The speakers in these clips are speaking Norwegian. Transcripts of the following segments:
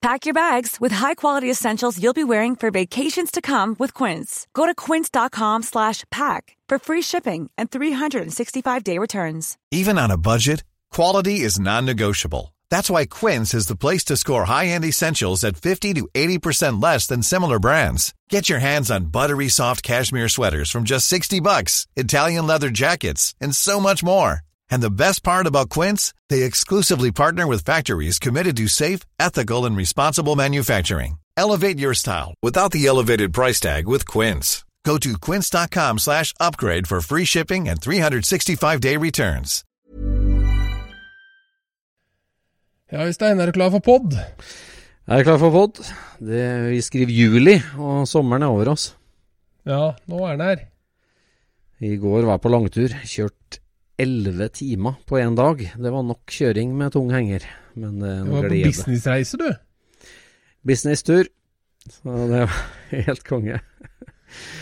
Pack your bags with high-quality essentials you'll be wearing for vacations to come with Quince. Go to quince.com slash pack for free shipping and 365-day returns. Even on a budget, quality is non-negotiable. That's why Quince is the place to score high-end essentials at 50 to 80% less than similar brands. Get your hands on buttery soft cashmere sweaters from just 60 bucks, Italian leather jackets, and so much more. And the best part about Quince, they exclusively partner with factories committed to safe, ethical, and responsible manufacturing. Elevate your style without the elevated price tag with Quince. Go to quince.com slash upgrade for free shipping and 365-day returns. Ja, Øystein, er du klar for pod? Jeg er klar for pod. Det, vi skriver juli, og sommeren er over oss. Ja, nå er den her. I går var jeg på langtur. Kjørt elleve timer på én dag. Det var nok kjøring med tung henger. Men det er Du var på businessreise, du. Businesstur. Så det var helt konge.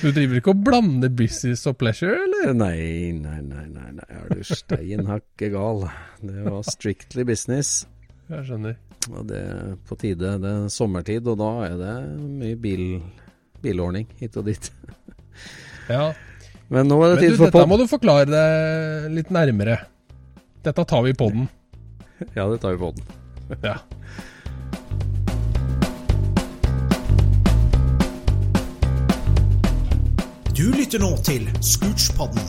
Du driver ikke og blander business og pleasure, eller? Nei, nei, nei, nei, nei. er du stein hakke gal. Det var strictly business. Jeg skjønner. Og det er på tide. Det er sommertid, og da er det mye bil, bilordning hit og dit. Ja. Men nå er det Men tid du, for dette må du forklare det litt nærmere. Dette tar vi i poden. Ja, det tar vi på den. Ja. Du lytter nå til Scootspodden,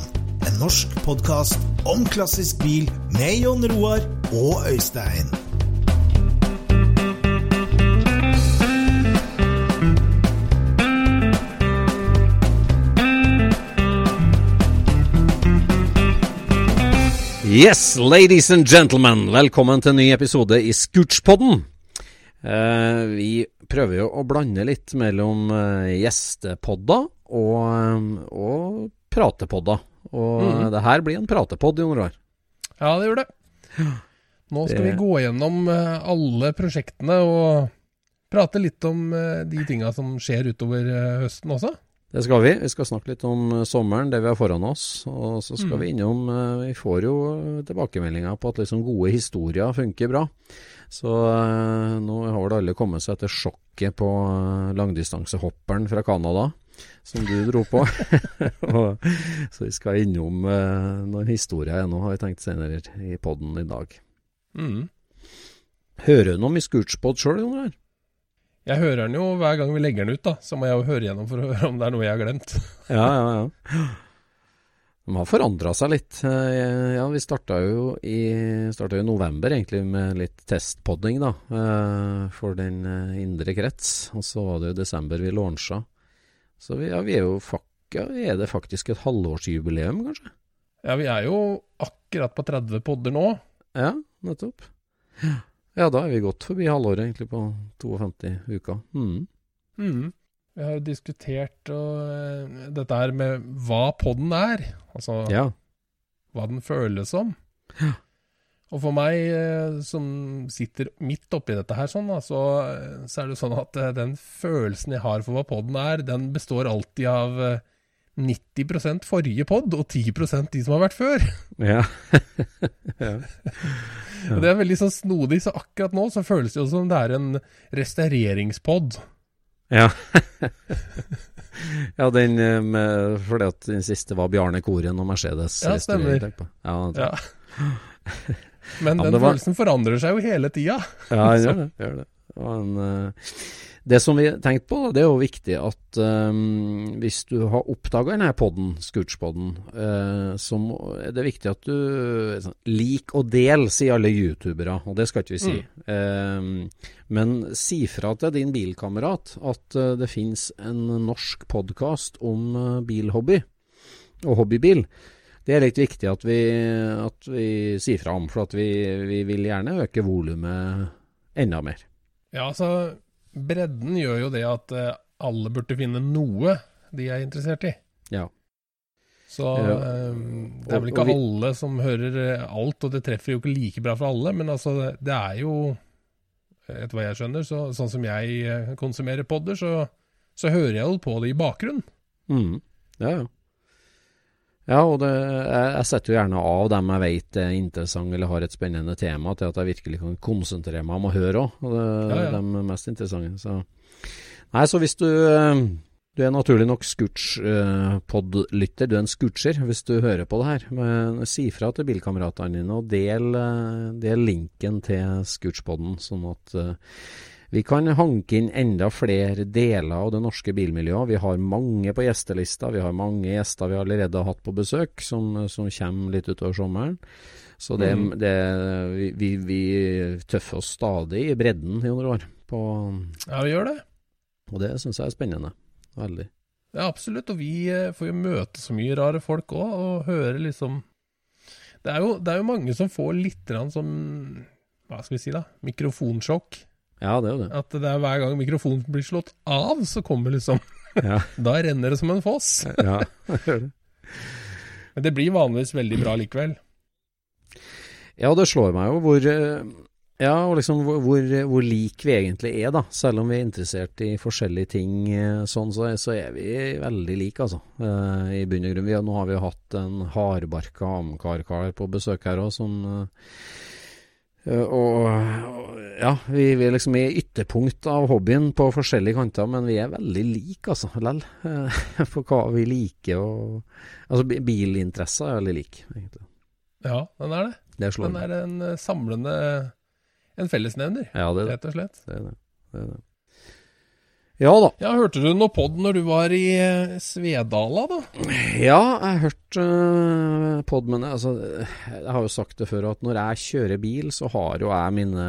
en norsk podkast om klassisk bil med Jon Roar og Øystein. Yes, ladies and gentlemen, velkommen til en ny episode i Scootspodden. Eh, vi prøver jo å blande litt mellom eh, gjestepodder og, eh, og pratepodder. Og mm. det her blir en pratepodd, Jon Roar. ja, det gjør det. Nå skal Det- vi gå gjennom eh, alle prosjektene og prate litt om de tinga som skjer utover høsten også. Det skal vi. Vi skal snakke litt om eh, sommeren, det vi har foran oss. Og så skal Mm. vi innom eh, Vi får jo tilbakemeldinger på at liksom gode historier funker bra. Så eh, nå har vel alle kommet seg etter sjokket på eh, langdistansehopperen fra Canada, som du dro på. så vi skal innom eh, noen historier ennå, har vi tenkt senere i poden i dag. Mm. Hører du noe om i Scootspod sjøl, Jon Roar? Jeg hører den jo hver gang vi legger den ut, da. Så må jeg jo høre gjennom for å høre om det er noe jeg har glemt. Ja, ja, ja. De har forandra seg litt. Eh, Ja, vi starta jo i, starta jo i november egentlig med litt testpodding, da. eh, For den eh, indre krets. Og så var det jo desember vi launcha. Så vi, ja, vi er jo ja, er det faktisk et halvårsjubileum, kanskje? Ja, vi er jo akkurat på 30 podder nå. Ja, nettopp. Ja, da er vi godt forbi halvåret, egentlig, på 52 uker. Mm. Mm. Vi har jo diskutert og, eh, dette her med hva podden er. Altså Ja. hva den føles som. Og for meg, eh, som sitter midt oppi dette her, sånn, da, så, eh, så er det jo sånn at den følelsen jeg har for hva podden er, den består alltid av 90 forrige pod og 10% de som har vært før. Ja. ja. ja. Det er veldig sånn snodig, så akkurat nå så føles det jo som det er en restaureringspod. Ja. ja, den eh, med, fordi at den siste var Bjarne Koren og Mercedes. Ja, stemmer. Ja, Ja. Men Ja, men den var- følelsen forandrer seg jo hele tida. ja den gjør det. Gjør det. Og en, eh, Det som vi tenkte på, det er jo viktig at um, hvis du har oppdaga denne podden, Scootspodden, uh, så er det viktig at du sånn, lik og del, sier alle youtubere, og det skal ikke vi si. Mm. Um, men si fra til din bilkamerat at uh, det finnes en norsk podkast om uh, bilhobby og hobbybil. Det er litt viktig at vi, at vi sier fra om, for vi, vi vil gjerne øke volumet enda mer. Ja, altså bredden gjør jo det at eh, alle burde finne noe de er interessert i. Ja. Så ja. Um, det er vel ikke vi, alle som hører eh, alt, og det treffer jo ikke like bra for alle. Men altså, det er jo, etter hva jeg skjønner, så, sånn som jeg konsumerer podder, så, så hører jeg jo på det i bakgrunnen. Mm. Ja, ja. Ja, og det, jeg, jeg, setter jo gjerne av dem jeg vet er interessante eller har et spennende tema, til at jeg virkelig kan konsentrere meg om å høre òg. Og det ja, ja. de mest interessante. Så. Nei, så hvis du eh, Du er naturlig nok Scootch-pod-lytter, du er en scootcher hvis du hører på det her. Men si fra til bilkameratene dine, og del, eh, del linken til Scootch-poden, sånn at vi kan hanke inn enda flere deler av det norske bilmiljøet. Vi har mange på gjestelista. Vi har mange gjester vi allerede har hatt på besøk, som, som kommer litt utover sommeren. Så det, mm. det, vi, vi, tøffer oss stadig i bredden i noen år. På, ja, vi gjør det. Og det syns jeg er spennende. Veldig. Ja, absolutt. Og vi eh, får jo møte så mye rare folk òg, og høre liksom det er, jo, det er jo mange som får litt sånn Hva skal vi si, da? Mikrofonsjokk ja, det er jo det. At det er hver gang mikrofonen blir slått av, så kommer liksom ja. Da renner det som en foss. ja, det gjør det. Men det blir vanligvis veldig bra likevel. Ja, det slår meg jo hvor eh, ja, og liksom hvor, hvor, hvor lik vi egentlig er, da. Selv om vi er interessert i forskjellige ting eh, sånn, så, så er vi veldig like, altså. Uh, I bunn og grunn. Vi, nå har vi jo hatt en hardbarka amcar-kar på besøk her òg, som uh, Eh, og, ja, vi, vi er liksom i ytterpunkt av hobbyen på forskjellige kanter, men vi er veldig like, altså, lell. For hva vi liker og Altså, bilinteresser er veldig like, egentlig. Ja, den er det. det den er en eh, samlende En fellesnevner, ja, det er det. rett og slett. Det er det. det, er det. Ja da. Ja, Hørte du noe pod når du var i eh, Svedala, da? Ja, jeg hørte uh, pod, men altså, jeg har jo sagt det før at når jeg kjører bil, så har jo jeg mine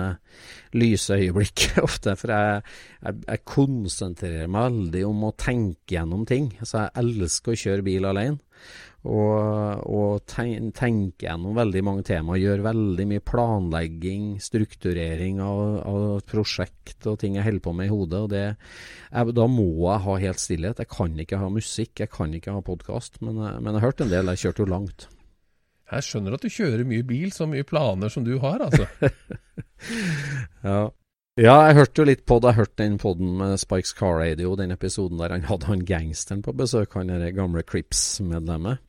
lyse øyeblikk ofte. For jeg, jeg, jeg konsentrerer meg veldig om å tenke gjennom ting. Så jeg elsker å kjøre bil alene og, og tenke gjennom veldig mange temaer. Gjør veldig mye planlegging, strukturering av, av prosjekt og ting jeg holder på med i hodet. og det, jeg, Da må jeg ha helt stillhet. Jeg kan ikke ha musikk, jeg kan ikke ha podkast. Men, men, jeg har hørt en del. Jeg kjørte jo langt. Jeg skjønner at du kjører mye bil, så mye planer som du har, altså. ja. Ja, jeg hørte jo litt på det. Jeg hørte den poden med Spikes Car Radio, den episoden der han hadde han gangsteren på besøk, han der gamle Crips-medlemmet.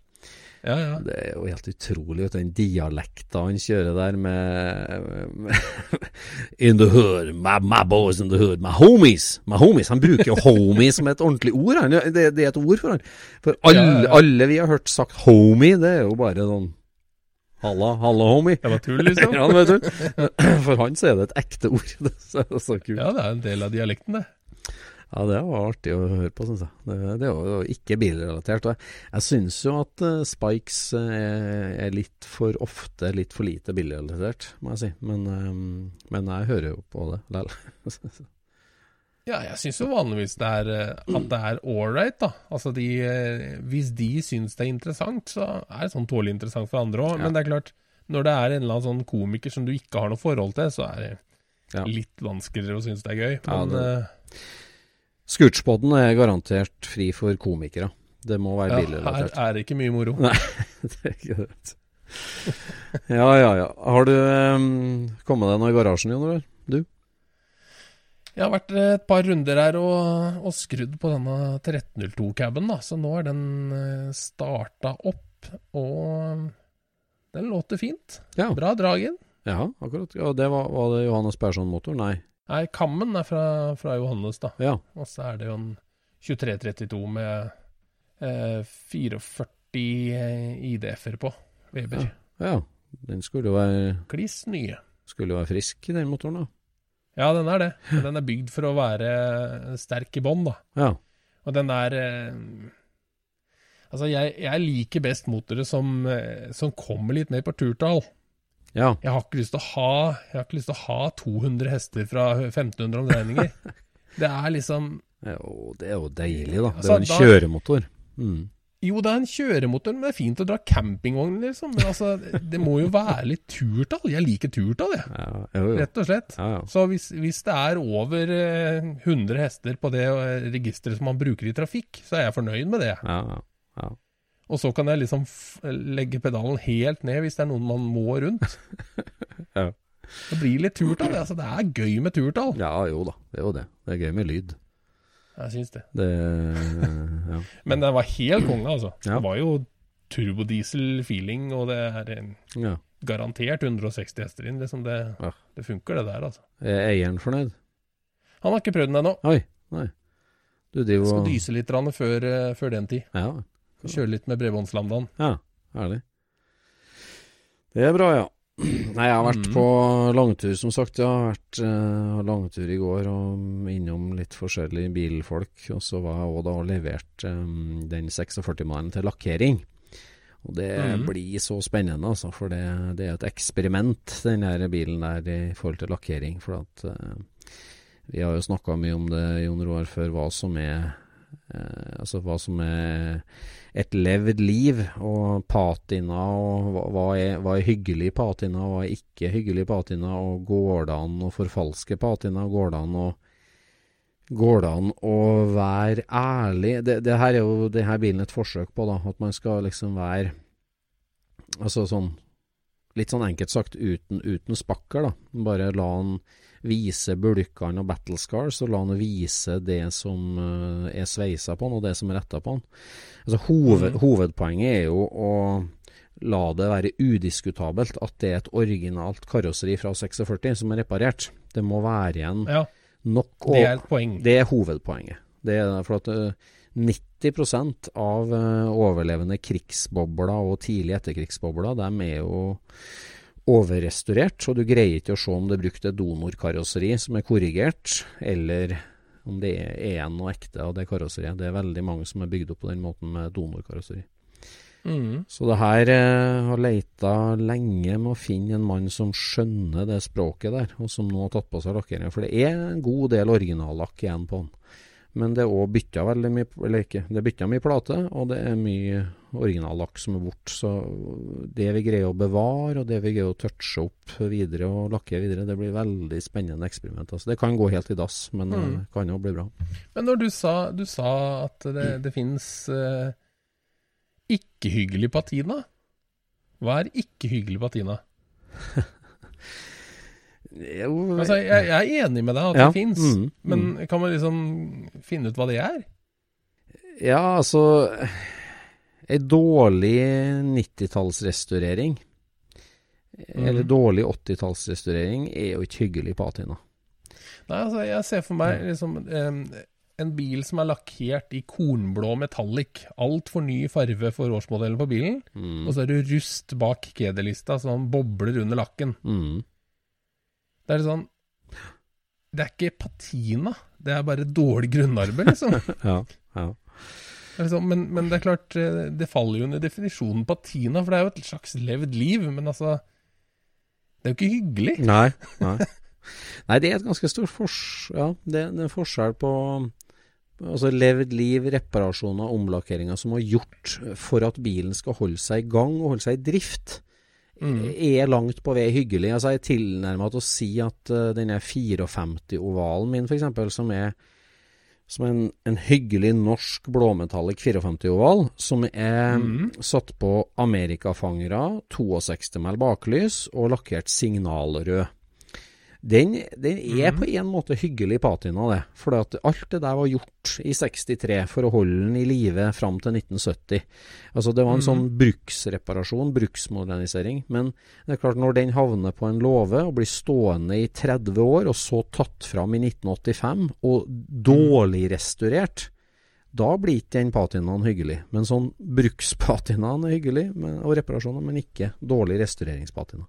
Ja, ja. Det er jo helt utrolig, at den dialekta han kjører der med, med In the hood, my, my, boys in the hood, my homies. My homies. Han bruker jo homies som et ordentlig ord. Han. Det, det er et ord for han. For alle, ja, alle vi har hørt sagt homie, det er jo bare sånn Halla, halla, homie. Det var tull, liksom? ja, det var tull. For han så er det et ekte ord. Det er så kult. Ja, det er en del av dialekten, det. Ja, det var artig å høre på, syns jeg. Det, det var jo ikke bilrelatert. Jeg, syns jo at uh, Spikes uh, er litt for ofte litt for lite bilrelatert, må jeg si. Men, um, men jeg hører jo på det likevel. ja, jeg syns jo vanligvis det er, at det er ålreit, da. Altså de, hvis de syns det er interessant, så er det sånn tålelig interessant for andre òg. Ja. Men det er klart, når det er en eller annen sånn komiker som du ikke har noe forhold til, så er det ja. litt vanskeligere å synes det er gøy. Men ja, det... Scootspoden er garantert fri for komikere. Det må være ja. Her er det ikke mye moro. Nei, det er ikke det. ja, ja, ja. Har du um, kommet deg noe i garasjen, Jon Roar? Du? Jeg har vært et par runder her og, og skrudd på denne 1302-caben, da. Så nå er den eh, starta opp, og den låter fint. Ja. Bra dragen. Ja, akkurat. Ja, det var, var det Johannes Persson-motor? Nei. Nei, Kammen er fra, fra Johannes, da. Ja. Og så er det jo en 2332 med eh, 44 IDF-er på. Weber. Ja. ja. Den skulle jo være Kliss nye. Skulle jo være frisk, den motoren, da. Ja, den er det. Den er bygd for å være sterk i bånn, da. Ja. Og den er eh, Altså, jeg, jeg liker best motorer som, eh, som kommer litt mer på turtall. Ja. Jeg har ikke lyst til å ha, jeg har ikke lyst til å ha 200 hester fra 1500 omdreininger. det er liksom Jo, det er jo deilig, da. Det Altså, er jo en da- kjøremotor. Mm. Jo, det er en kjøremotor, men det er fint å dra campingvogn, liksom. Men altså, det må jo være litt turtall. Jeg liker turtall, jeg. Ja, jo, jo. Rett og slett. Ja, ja. Så hvis, hvis det er over eh, 100 hester på det eh, registeret som man bruker i trafikk, så er jeg fornøyd med det. Ja, ja. ja. Og så kan jeg liksom legge pedalen helt ned hvis det er noen man må rundt. Ja. Det blir litt turtall. Altså, det er gøy med turtall. ja, jo da. Det er jo det. Det er gøy med lyd. Jeg syns det. Det ja. Men den var helt konge, altså. Ja. Det var jo turbodiesel-feeling, og det er ja. garantert 160 hester inn. Liksom det, Ja. det funker, det der, altså. Er eieren fornøyd? Han har ikke prøvd den ennå. Oi, nei. Du driver Skal dyse litt før, eh, før den tid. Ja, Kjøre litt med bredbåndslamdaen. ja. Herlig. Det er bra, ja. Nei, jeg har vært Mm. på langtur, som sagt. Jeg har vært uh, langtur i går og innom litt forskjellige bilfolk. Og så var jeg òg da og leverte um, den 46-mannen til lakkering. Og det mm. blir så spennende, altså. For det, det er et eksperiment, den der bilen der, i forhold til lakkering. For at uh, vi har jo snakka mye om det, Jon Roar, før, hva som er uh, Altså hva som er et levd liv, og patina, og hva, er, hva er hyggelig patina, og hva er ikke hyggelig patina, og går det an å forfalske patina, går det an å Går det an å være ærlig? Det, det her er jo det her bilen et forsøk på, da. At man skal liksom være Altså sånn Litt sånn enkelt sagt uten, uten spakker, da. Bare la han vise bulkene og battle scars, og la han vise det som eh, er sveisa på han, og det som er retta på han. Altså hoved, Mhm. Hovedpoenget er jo å la det være udiskutabelt at det er et originalt karosseri fra 46 som er reparert. Det må være igjen Ja, nok det er et poeng. det er hovedpoenget. Det er for at eh, 90 av eh, overlevende krigsbobler og tidlig etterkrigsbobler, de er jo overrestaurert, og du greier ikke å se om det er brukt et donorkarosseri som er korrigert, eller om det er en og ekte av det karosseriet. Det er veldig mange som er bygd opp på den måten med donorkarosseri. Mm. Så det her eh, har leita lenge med å finne en mann som skjønner det språket der, og som nå har tatt på seg lakkeringa. For det er en god del originallakk igjen på den. Men det er òg bytta veldig mye Eller ikke, det er bytta mye plate, og det er mye originallakk som er borte. Så det vi greier å bevare, og det vi greier å touche opp videre og lakke videre, det blir veldig spennende eksperiment. Altså, det kan gå helt i dass, men Mm. det kan jo bli bra. Men når du sa, du sa at det, det finnes uh, ikke-hyggelig patina, hva er ikke-hyggelig patina? Jo, Altså, jeg, jeg er enig med deg at Ja, det fins, mm, men kan man liksom finne ut hva det er? Ja, altså Ei dårlig 90-tallsrestaurering, eller Mhm. dårlig 80-tallsrestaurering, er jo ikke hyggelig patina. Nei, altså, jeg ser for meg liksom um, en bil som er lakkert i kornblå metallic. Altfor ny farve for årsmodellen på bilen. Mm. Og så er det rust bak kederlista, så bobler under lakken. Mm. Det er sånn Det er ikke patina, det er bare dårlig grunnarbeid, liksom. Ja, ja. Liksom men, men det er klart, eh, det faller jo under definisjonen patina, for det er jo et slags levd liv. Men altså Det er jo ikke hyggelig. Nei, nei. nei, det er et ganske stort fors... Ja, det, det er en forskjell på altså levd liv, reparasjoner, omlakkeringer som har gjort for at bilen skal holde seg i gang og holde seg i drift. Mm. er langt på vei hyggelig. Altså, jeg er tilnærma til å si at uh, denne 54-ovalen min, f.eks., som er som er en, en hyggelig norsk blåmetallic 54-oval, som er mm. satt på amerikafangere, 62 mæl baklys og lakkert signalrød. Den, den er på en måte hyggelig patina, det. For alt det der var gjort i 63 for å holde den i live fram til 1970. Altså Det var en sånn bruksreparasjon, bruksmodernisering. Men det er klart når den havner på en låve og blir stående i 30 år, og så tatt fram i 1985 og dårlig restaurert, da blir ikke den patinaen hyggelig. Men sånn brukspatinaen er hyggelig, men, og reparasjoner, men ikke dårlig restaureringspatina.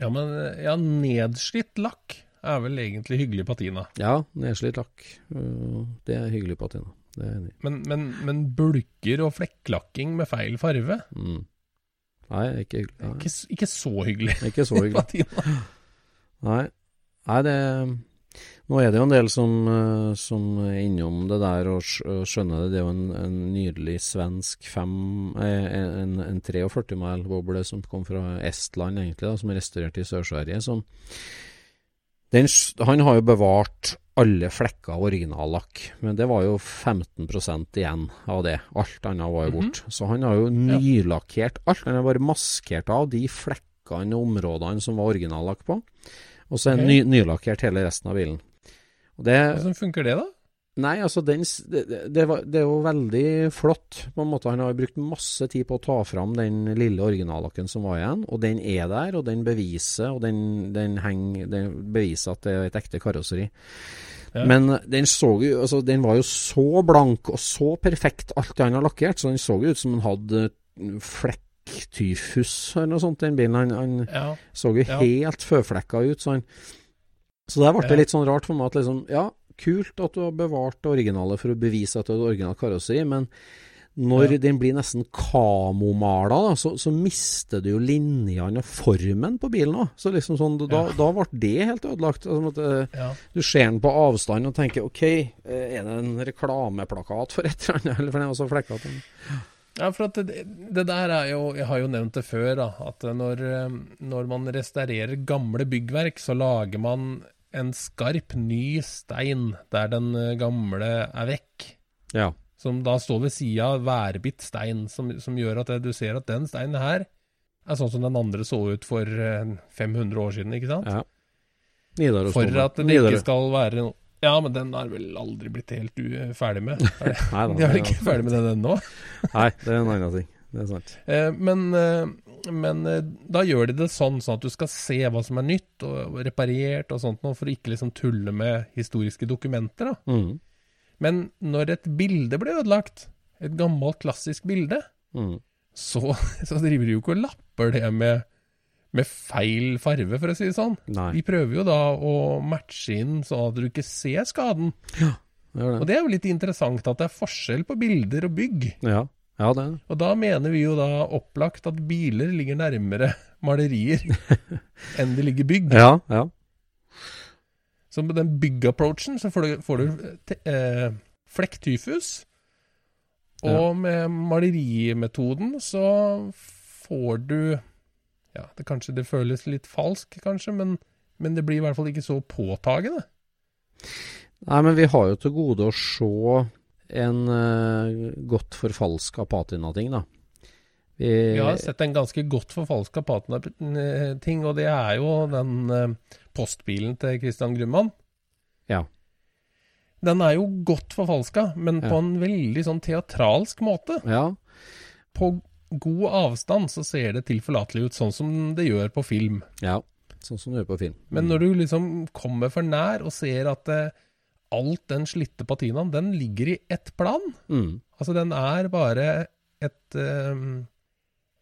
Ja, men ja, nedslitt lakk er vel egentlig hyggelig patina. Ja, nedslitt lakk. Uh, det er hyggelig patina. Det er jeg enig i. Men, men, men bulker og flekklakking med feil farve, Mm. Nei, ikke hyggelig. Ikke, ikke så hyggelig. ikke så hyggelig. patina. Nei, Nei det Nå er det jo en del som, eh, som er innom det der og skjønner det. Det er jo en, en nydelig svensk fem eh, En, en 43 mile boble som kom fra Estland, egentlig, da, som er restaurert i Sør-Sverige. Han har jo bevart alle flekker av originallakk, men det var jo 15% igjen av det. Alt annet var jo bort. Så han har jo nylakkert alt. Han har bare maskert av de flekkene og områdene som var originallakk på. Og så er okay. ny, nylakkert hele resten av bilen. Det, Hvordan funker det, da? nei, altså den, det, det, det, er jo veldig flott. På en måte Han har brukt masse tid på å ta fram den lille originallakken som var igjen, og den er der, og den beviser, og den, den, henger, den beviser at det er et ekte karosseri. Ja. Men den så altså, Den var jo så blank og så perfekt alt det han har lakkert, så den så jo ut som han hadde flekktyfus eller noe sånt, den bilen. Han, han Ja. så jo Ja. helt føflekka ut. Så, han, så der ble det litt sånn rart for meg at liksom Ja, kult at du har bevart det originale for å bevise at det er et originalt karosseri, men når Ja. den blir nesten kamomala, så, så mister du jo linjene og formen på bilen òg. Så liksom sånn, da, Ja. da ble det helt ødelagt. Altså, at, eh, ja. du ser den på avstand og tenker OK, eh, er det en reklameplakat for et eller annet? Eller for den er så flekkete. Ja, for at det, det der er jo Jeg har jo nevnt det før, da. At når, eh, når man restaurerer gamle byggverk, så lager man en skarp, ny stein der den eh, gamle er vekk. Ja. Som da står ved sida av værbitt stein, som, som gjør at det- du ser at den steinen her er sånn som den andre så ut for eh, 500 år siden, ikke sant? ja. Nidaros For at det ikke skal være noe Ja, men den er vel aldri blitt helt ferdig med. Er Nei da, De er vel ikke ferdig med den ennå? Nei, det er en annen ting. Det er sant. Eh, Men, eh, men eh, da gjør de det sånn, sånn at du skal se hva som er nytt og reparert og sånt noe, for å ikke liksom tulle med historiske dokumenter. da. Mm. Men når et bilde blir ødelagt, et gammelt, klassisk bilde, Mm. så, så driver de jo ikke og lapper det med, med feil farve, for å si det sånn. Nei, De prøver jo da å matche inn sånn at du ikke ser skaden. Ja, det gjør Og det. det er jo litt interessant at det er forskjell på bilder og bygg. Ja, ja det er det. Og da mener vi jo da opplagt at biler ligger nærmere malerier enn de ligger bygg. Ja, ja. Så med den bygg-approachen så får du, får du eh, flekktyfus. Og med malerimetoden så får du Ja, det kanskje det føles litt falsk, kanskje, men, men det blir i hvert fall ikke så påtagende. Nei, men vi har jo til gode å se en uh, godt forfalska patinating, da. Vi, Vi har sett en ganske godt forfalska patina-ting, og det er jo den uh, postbilen til Christian Grumman. Ja. Den er jo godt forfalska, men Ja. på en veldig sånn teatralsk måte. Ja, På god avstand så ser det tilforlatelig ut, sånn som det gjør på film. ja. Sånn som det gjør på film. Men når du liksom kommer for nær og ser at eh, alt den slitte patinaen, den ligger i ett plan. mm. Altså, den er bare et eh,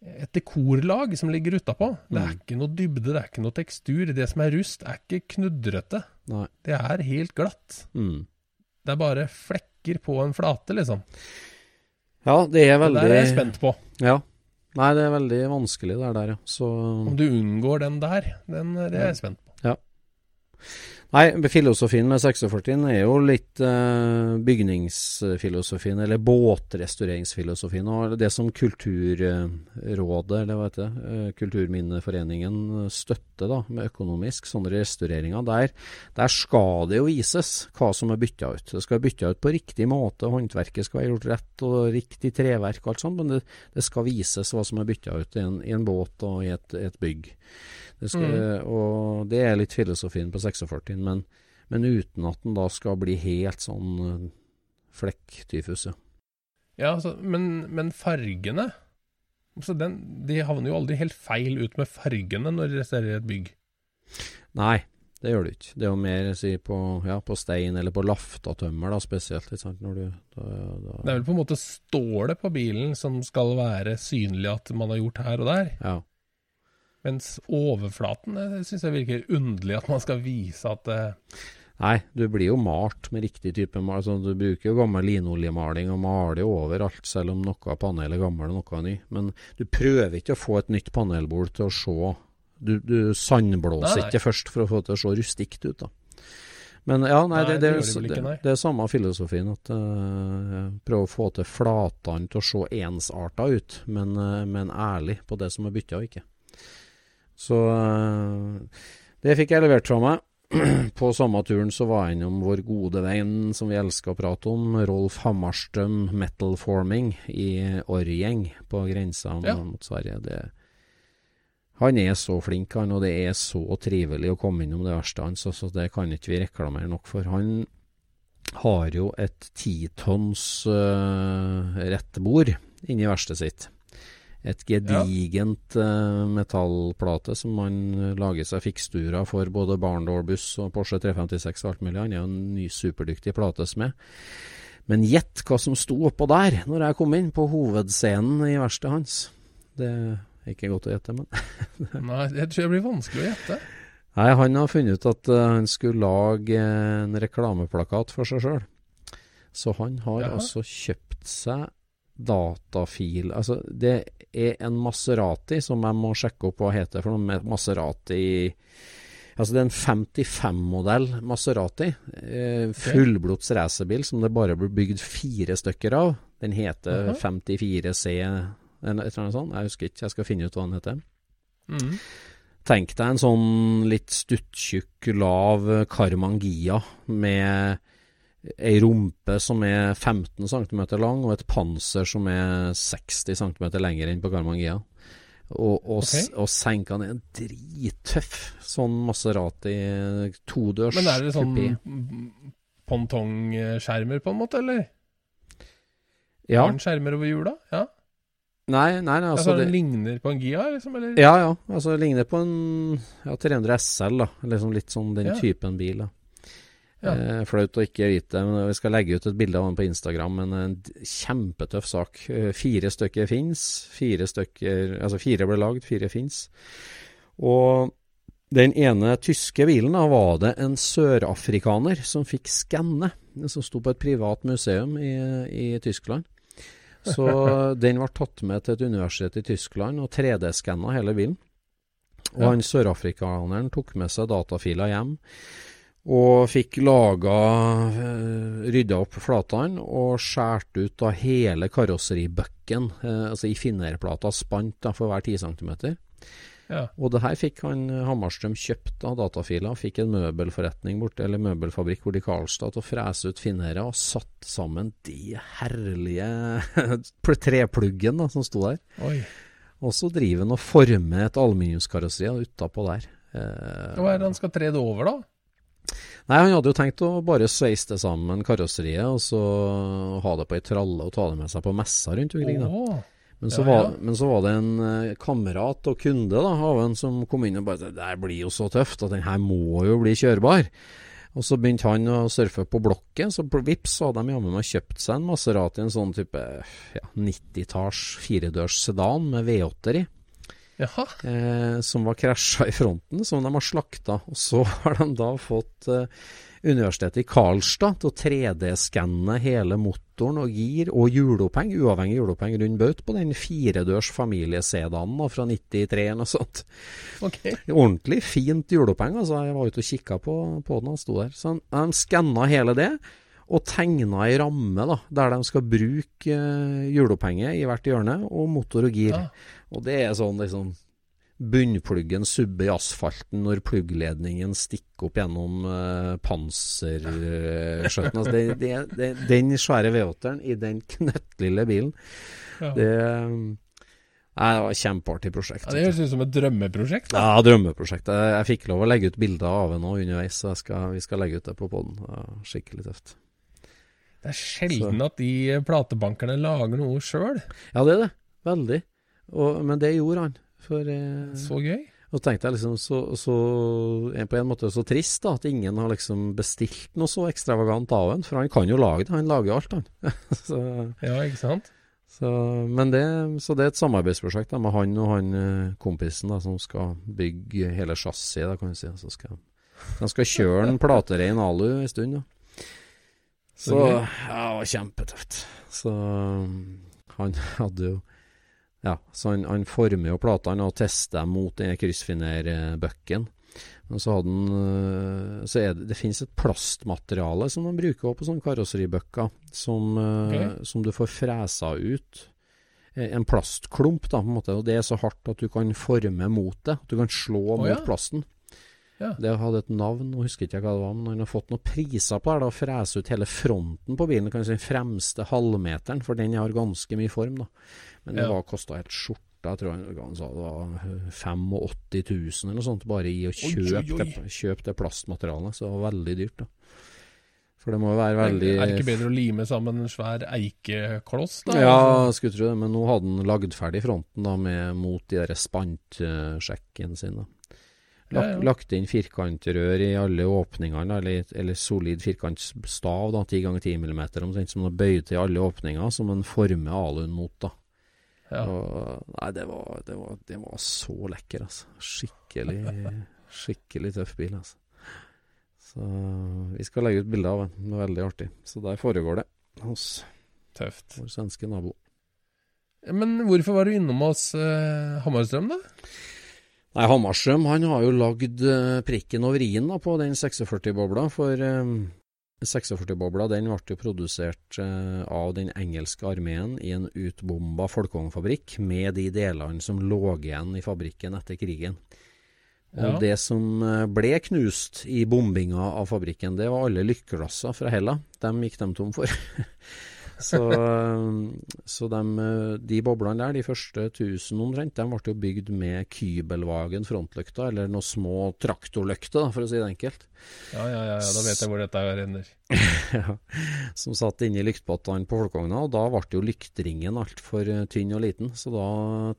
et dekorlag som ligger utapå. Det er Mm. ikke noe dybde, det er ikke noe tekstur. Det som er rust, er ikke knudrete. Nei. Det er helt glatt. Mm. Det er bare flekker på en flate, liksom. Ja, det er Det veldig der er jeg spent på. Ja. Nei, det er veldig vanskelig det der, ja. Så Om du unngår den der, den, det er jeg spent på. Nei, filosofien med 46 er jo litt eh, bygningsfilosofien, eller båtrestaureringsfilosofien, og det som Kulturrådet, eller hva heter det, eh, Kulturminneforeningen støtter da, med økonomisk, sånne restaureringer, der, der skal det jo vises hva som er bytta ut. Det skal bytta ut på riktig måte, håndverket skal være gjort rett, og riktig treverk og alt sånt, men det, det skal vises hva som er bytta ut i en, i en båt og i et, et bygg. Det skal, Og det er litt filosofien på 46, men, men uten at den da skal bli helt sånn eh, flekktyfus. ja. Ja, altså, men, men fargene altså den, De havner jo aldri helt feil ut med fargene når de restaurerer et bygg. Nei, det gjør du ikke. Det er jo mer si, på, ja, på stein eller på laftatømmer, da, spesielt. Ikke sant? Når du, da, da, Det er vel på en måte stålet på bilen som skal være synlig at man har gjort her og der. Ja. Mens overflaten det syns jeg virker underlig at man skal vise at det... Nei, du blir jo malt med riktig type mal. Altså, du bruker jo gammel linoljemaling og maler overalt, selv om noe av panelet er gammelt og noe er ny. Men du prøver ikke å få et nytt panelbord til å se Du, du sandblåser Nei, nei. ikke først for å få det til å se rustikt ut, da. Men ja, nei, det, det det det, ikke, det, er samme filosofien. At uh, prøve å få til flatene til å se ensarta ut, men, uh, men ærlig på det som er bytta og ikke. Så eh, det fikk jeg levert fra meg. På samme turen så var jeg innom vår gode venn som vi elsker å prate om, Rolf Hammarstrøm Metal Forming i Årgjeng på grensa Ja. mot Sverige. Det, han er så flink, han, og det er så trivelig å komme innom det verste hans, så, så det kan ikke vi reklamere nok for. Han har jo et titonns uh, rettbord inni verkstedet sitt. Et gedigent eh, metallplate som man lager seg fiksturer for både Barndal-buss og Porsche 356 og alt mulig. Han er jo en ny superdyktig platesmed. Men gjett hva som sto oppå der når jeg kom inn på hovedscenen i verkstedet hans. Det er ikke godt å gjette, men Nei, jeg tror det blir vanskelig å gjette. Nei, han har funnet ut at eh, han skulle lage en reklameplakat for seg sjøl. Så han har Jaha. altså kjøpt seg datafil Altså, det er en Maserati som jeg må sjekke opp hva heter for noe. Maserati Altså, det er en 55-modell Maserati. Eh, fullblods racerbil som det bare blir bygd fire stykker av. Den heter Jaha. 54C eller et eller annet sånt. Jeg husker ikke, jeg skal finne ut hva den heter. Mm. Tenk deg en sånn litt stuttjukk, lav Karmangia med ei rumpe som er 15 cm lang, og et panser som er 60 cm lenger enn på Garmangia. Og, og, okay. Og senkene er drittøff. Sånn Maserati todørs Men er det sånn kupé. pongtongskjermer på en måte, eller? Ja. Har den skjermer over hjula? Ja. Nei, nei, nei Altså, altså den ligner på en Gia, liksom? Eller? Ja, ja. Altså det ligner på en ja, 300 SL, da. Liksom litt sånn den Ja. typen bil, da. Ja. Eh, flaut å ikke vite, men vi skal legge ut et bilde av den på Instagram. Men en kjempetøff sak. Eh, fire stykker fins. Fire stykker Altså fire ble lagd, fire fins. Og den ene tyske bilen da var det en sørafrikaner som fikk skanne. Som sto på et privat museum i, i Tyskland. Så den ble tatt med til et universitet i Tyskland og 3D-skanna hele bilen. Og Ja. han sørafrikaneren tok med seg datafiler hjem. Og fikk laga eh, Rydda opp flatene og skåret ut da hele karosseribøkken, eh, altså i finnerplata, spant da for hver 10 cm. Ja. Og det her fikk han eh, Hammarstrøm kjøpt av datafiler. Fikk en møbelforretning borte, eller møbelfabrikk borte i Karlstad til å frese ut finnere, og satt sammen de herlige trepluggen da, som sto der. Oi. Og så driver han og former et aluminiumskarosseri utapå der. Eh, Hva er det han skal tre det over, da? Nei, han hadde jo tenkt å bare sveise det sammen karosseriet, og så ha det på ei tralle og ta det med seg på messa rundt omkring. da. Men så, var, men så var det en eh, kamerat og kunde da, av en som kom inn og bare Det der blir jo så tøft at den her må jo bli kjørbar. Og så begynte han å surfe på blokket, så vips så hadde de jammen meg kjøpt seg en Maserati, en sånn type ja, 90-talls firedørs sedan med V8-er i. Eh, som var krasja i fronten, som de har slakta. Og så har de da fått eh, Universitetet i Karlstad til å 3D-skanne hele motoren og gir og hjuloppheng, uavhengig hjuloppheng rundt baut, på den firedørs familiesedanen da, fra 93 eller noe sånt. Okay. Ordentlig fint hjuloppheng, altså. Jeg var ute og kikka på, på den han sto der. Så de skanna hele det. Og tegna ei ramme da, der de skal bruke eh, hjulopphenget i hvert hjørne, og motor og gir. Ja. Og det er sånn liksom Bunnpluggen subber i asfalten når pluggledningen stikker opp gjennom uh, panserskjøtten. altså det, det, det, den svære V8-eren i den knøttlille bilen, Ja. det, nei, det var et kjempeartig prosjekt. Ja, det høres ut som et drømmeprosjekt. da. Ja, drømmeprosjekt. Jeg, jeg fikk lov å legge ut bilder av nå underveis, så skal, vi skal legge ut det på poden. Skikkelig tøft. Det er sjelden at de platebankerne lager noe sjøl. Ja, det er det. Veldig. Og, men det gjorde han. For eh, Så gøy. Og tenkte jeg liksom så, så på en måte så trist da, at ingen har liksom bestilt noe så ekstravagant av ham. for han kan jo lage det, han lager alt han. så, Ja, ikke sant? Så, men det, så det er et samarbeidsprosjekt da, med han og han eh, kompisen da, som skal bygge hele chassiset. kan du si. Så skal, de skal kjøre en platerein alu en stund. da. Så Så ja, det var kjempetøft. Så han hadde jo Ja, så han, han former jo platene og tester dem mot den kryssfiner-bucken. Men så han øh, Så er det, det finnes et plastmateriale som de bruker på sånne karosseribøkker, som, okay. Som du får fresa ut. Eh, En plastklump, da, på en måte. Og det er så hardt at du kan forme mot det. At du kan slå oh, mot ja. plasten. Ja. Det hadde et navn, nå husker ikke hva det var, men han har fått noen priser på det. da, Å frese ut hele fronten på bilen, kanskje den fremste halvmeteren, for den har ganske mye form. da. Men det Ja. var kosta helt skjorta. Jeg tror han han sa det var 85 000 eller noe sånt bare i å kjøpe, oi, oi. Det, kjøpe det plastmaterialet. Så det var veldig dyrt, da. For det må jo være veldig Er det ikke bedre å lime sammen en svær eikekloss, da? Ja, skulle tro det, men nå hadde han lagd ferdig fronten da med, mot de der spantsjekken sin. Lagt, Ja, ja. lagt inn firkantrør i alle åpningene, eller, eller solid firkantstav, da, 10 ganger 10 mm, omtrent som de bøyer til alle åpninger, som en former aluen mot. da. Ja. Og, nei, det var, det, var, det var så lekker, altså. Skikkelig, skikkelig tøff bil, altså. Så vi skal legge ut bilde av den. Det er veldig artig. Så der foregår det hos Tøft. vår svenske nabo. Men hvorfor var du innom oss eh, Hammarstrøm, da? Nei, Hammarstrøm han har jo lagd eh, prikken over i-en da, på den 46-bobla, for eh, 46-bobla den ble jo produsert eh, av den engelske armeen i en utbomba folkevognfabrikk med de delene som lå igjen i fabrikken etter krigen. Og det som eh, ble knust i bombinga av fabrikken, det var alle lykkelasser fra Hella. Dem gikk de tom for. så eh, så dem, eh, de boblene der, de første 1000 omtrent, de ble jo bygd med Kybelvagen frontlykta, eller noen små traktorlykter, for å si det enkelt. Ja, ja, ja, ja da vet jeg hvor dette ender. Ja, som satt inni lyktpottene på folkevogna, og da ble jo lyktringen altfor eh, tynn og liten, så da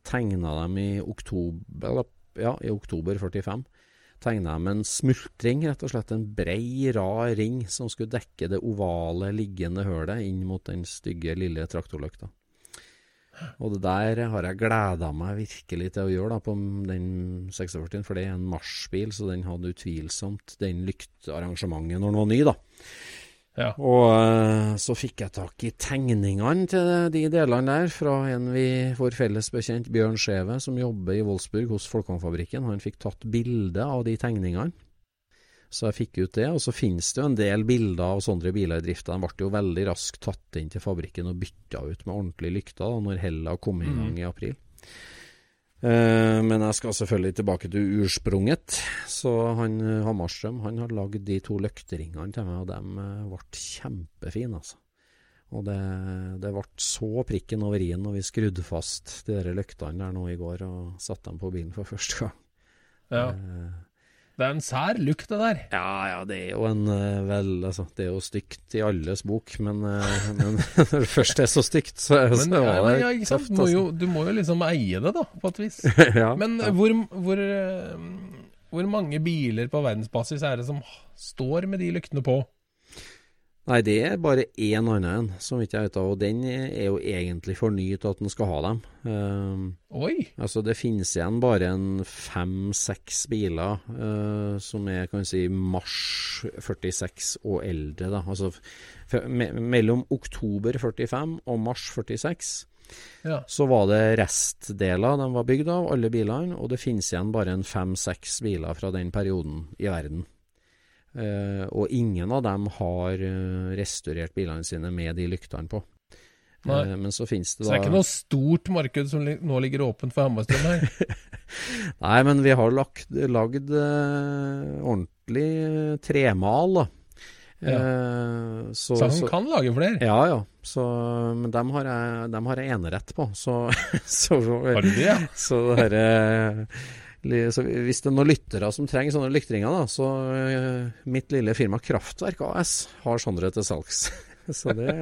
tegna de i oktober, ja, i oktober 45 tegna de en smultring, rett og slett en brei, rar ring som skulle dekke det ovale liggende hølet inn mot den stygge, lille traktorlykta. Og det der har jeg gleda meg virkelig til å gjøre da, på den 46, for det er en marsjbil, så den hadde utvilsomt den lyktearrangementet når den var ny, da. Ja. Og eh, så fikk jeg tak i tegningene til de delene der fra en vi, vår felles bekjent Bjørn Skjeve, som jobber i Wolfsburg hos Folkongfabrikken. Han fikk tatt bilde av de tegningene. Så jeg fikk ut det. Og så finnes det jo en del bilder av sånne biler i drift. De ble jo veldig raskt tatt inn til fabrikken og bytta ut med ordentlige lykter da, når Hella kom i gang i april. Eh, men jeg skal selvfølgelig tilbake til ursprunget. Så han eh, Hammarstrøm han har lagd de to løkteringene til meg, og de eh, ble kjempefine, altså. Og det, det ble så prikken over i-en når vi skrudde fast de der løktene der nå i går og satte dem på bilen for første gang. ja. Eh, Det er en sær lukt, det der. ja, ja, det er jo en eh, vel Altså, det er jo stygt i alles bok, men, eh, men når det først er så stygt, så, Men, så ja, men, ja, ikke sant? Du må, jo, Altså. du må jo liksom eie det, da, på et vis. ja, Men ja. hvor, hvor, eh, hvor mange biler på verdensbasis er det som står med de lyktene på? Nei, det er bare én annen en, som ikke jeg vet av, og den er jo egentlig for ny til at den skal ha dem. Uh, Oi! altså, det finnes igjen bare en fem-seks biler uh, som er, kan vi si, mars 46 og eldre, da. Altså me mellom oktober 45 og mars 46 Ja. så var det restdeler de var bygd av, alle bilene, og det finnes igjen bare en fem-seks biler fra den perioden i verden. Eh, og ingen av dem har uh, restaurert bilene sine med de lyktene på. Eh, men så finnes det Så da det er ikke noe stort marked som li nå ligger åpent for Hammarstrøm her? Nei, men vi har lagt, lagd ordentlig tremal, da. Eh, så, Så han så- kan lage flere? Ja, ja. Så, men dem har jeg, dem har jeg enerett på. Så, så, Har du det, ja? så, det her, li- så hvis det er noen lyttere som trenger sånne lyktringer, da, så eh, mitt lille firma Kraftverk AS har sånne til salgs. Så det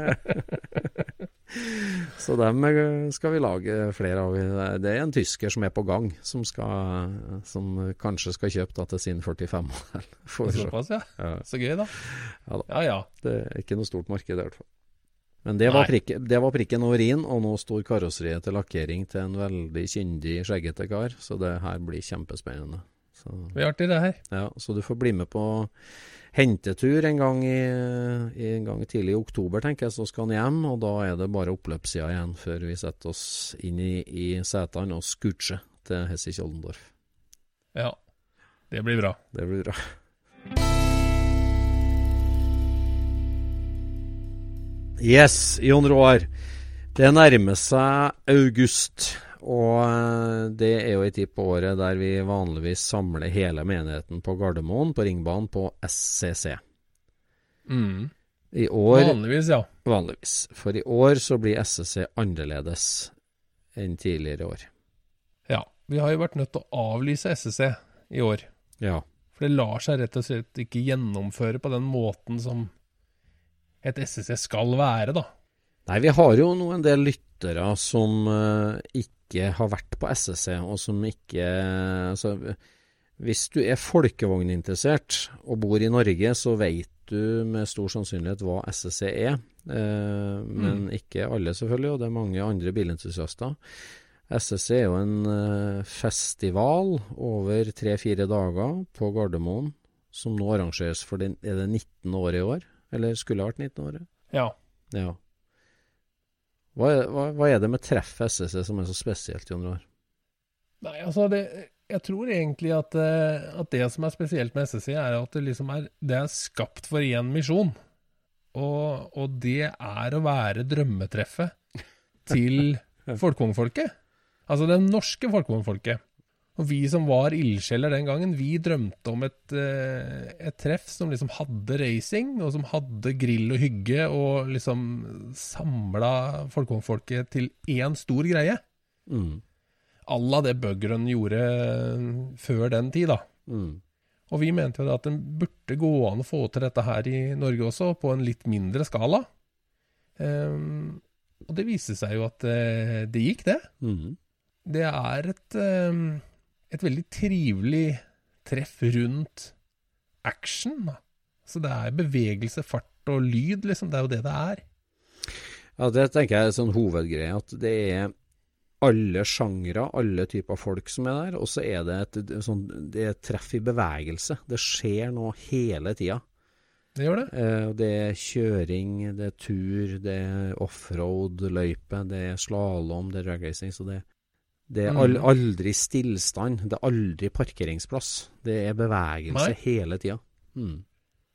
Så dem eh, skal vi lage flere av. Det er en tysker som er på gang, som, skal, som kanskje skal kjøpe da, til sin 45-modell. Får vi se. Såpass, ja. Ja. Så gøy, da. Ja da. Ja ja. Det er ikke noe stort marked i hvert fall. Men det var, prikke, det var prikken over i-en, og nå står karosseriet til lakkering til en veldig kyndig, skjeggete kar. Så det her blir kjempespennende. Så, Det blir artig, det her. ja, så du får bli med på hentetur en gang, i, en gang tidlig i oktober, tenker jeg. Så skal han hjem, og da er det bare oppløpssida igjen før vi setter oss inn i, i setene og scoocher til Hessich Kjoldendorf. Ja. Det blir bra. Det blir bra. Yes, Jon Roar. Det nærmer seg august, og eh, det er jo ei tid på året der vi vanligvis samler hele menigheten på Gardermoen, på Ringbanen, på SCC. Mm. I år Vanligvis, ja. Vanligvis. For i år så blir SCC annerledes enn tidligere år. Ja. Vi har jo vært nødt til å avlyse SCC i år. Ja. For det lar seg rett og slett ikke gjennomføre på den måten som et SSC skal være, da. Nei, vi har jo nå en del lyttere som eh, ikke har vært på SSC, og som ikke altså, Hvis du er folkevogninteressert og bor i Norge, så vet du med stor sannsynlighet hva SSC er. Eh, men ikke alle, selvfølgelig, og det er mange andre bilentusiaster. SSC er jo en eh, festival over tre-fire dager på Gardermoen, som nå arrangeres for det, er det 19 år i år? Eller skulle ha vært 19 år? Ja. Ja. Hva er, hva, hva er det med treffet SSC som er så spesielt, Jon Roar? Nei, altså det, Jeg tror egentlig at, eh, at det som er spesielt med SSC, er at det liksom er Det er skapt for én misjon. Og, og det er å være drømmetreffet til folkevognfolket. Altså det norske folkevognfolket. Og vi som var ildsjeler den gangen, vi drømte om et, eh, et treff som liksom hadde racing, og som hadde grill og hygge, og liksom samla folkevognfolket til én stor greie. Mm. À la det Buggerun gjorde før den tid, da. Mm. Og vi mente jo at den burde gå an å få til dette her i Norge også, på en litt mindre skala. Um, og det viste seg jo at eh, det gikk, det. Mm. Det er et, ehm, et veldig trivelig treff rundt action. Da. Så det er bevegelse, fart og lyd, liksom. Det er jo det det er. Ja, det tenker jeg er en sånn hovedgreie, at det er alle sjangre, alle typer folk som er der, og så er det et, sånn, det er treff i bevegelse. Det skjer noe hele tida. Det gjør det. Eh, det er kjøring, det er tur, det er offroad-løype, det er slalåm, det er dragracing. Så det, det er Mm. aldri stillstand. Det er aldri parkeringsplass. Det er bevegelse Nei. hele tida. Mm.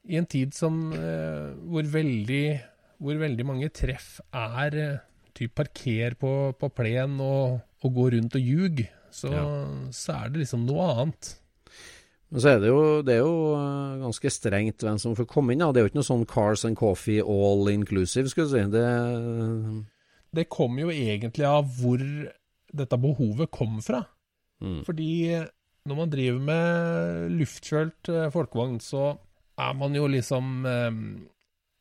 I en tid som eh, hvor, veldig, hvor veldig mange treff er eh, typ parker på, på plen og, og gå rundt og ljug, så, så er det liksom noe annet. Men så er det jo, det er jo eh, ganske strengt hvem som får komme inn. Da. Det er jo ikke noe sånn cars and coffee all inclusive, skulle du si. Det, Det kommer jo egentlig av hvor dette behovet kom fra. mm. Fordi når man driver med luftkjølt eh, folkevogn, så er man jo liksom eh,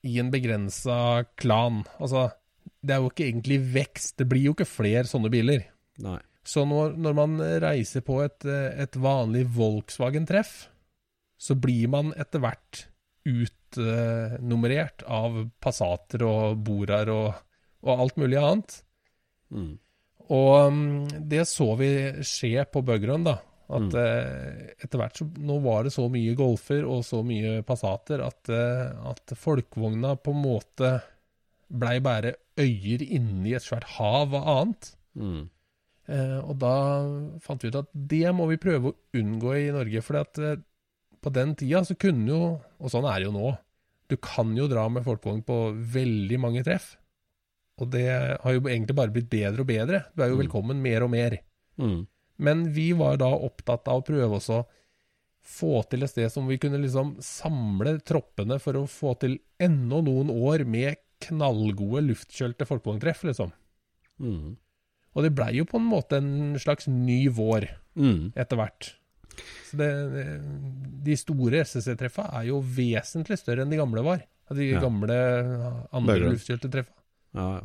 i en begrensa klan. Altså, det er jo ikke egentlig vekst. Det blir jo ikke flere sånne biler. Nei. Så når, når man reiser på et, eh, et vanlig Volkswagen-treff, så blir man etter hvert utnummerert av Passater og Boraer og, og alt mulig annet. Mm. Og mm, det så vi skje på Bøgrøn, da. At Mm. eh, etter hvert så Nå var det så mye Golfer og så mye Passater at, eh, at folkevogna på en måte blei bare øyer inni et svært hav av annet. Mm. Eh, og da fant vi ut at det må vi prøve å unngå i Norge. For eh, på den tida så kunne jo, og sånn er det jo nå, du kan jo dra med folkevogn på veldig mange treff. Og det har jo egentlig bare blitt bedre og bedre. Du er jo Mm. velkommen mer og mer. Mm. Men vi var da opptatt av å prøve også å få til et sted som vi kunne liksom samle troppene for å få til enda noen år med knallgode luftkjølte folkevogntreff, liksom. Mm. Og det blei jo på en måte en slags ny vår Mm. etter hvert. Så det, de store SSC-treffa er jo vesentlig større enn de gamle var. De gamle andre luftkjølte treffa. Ja, ja.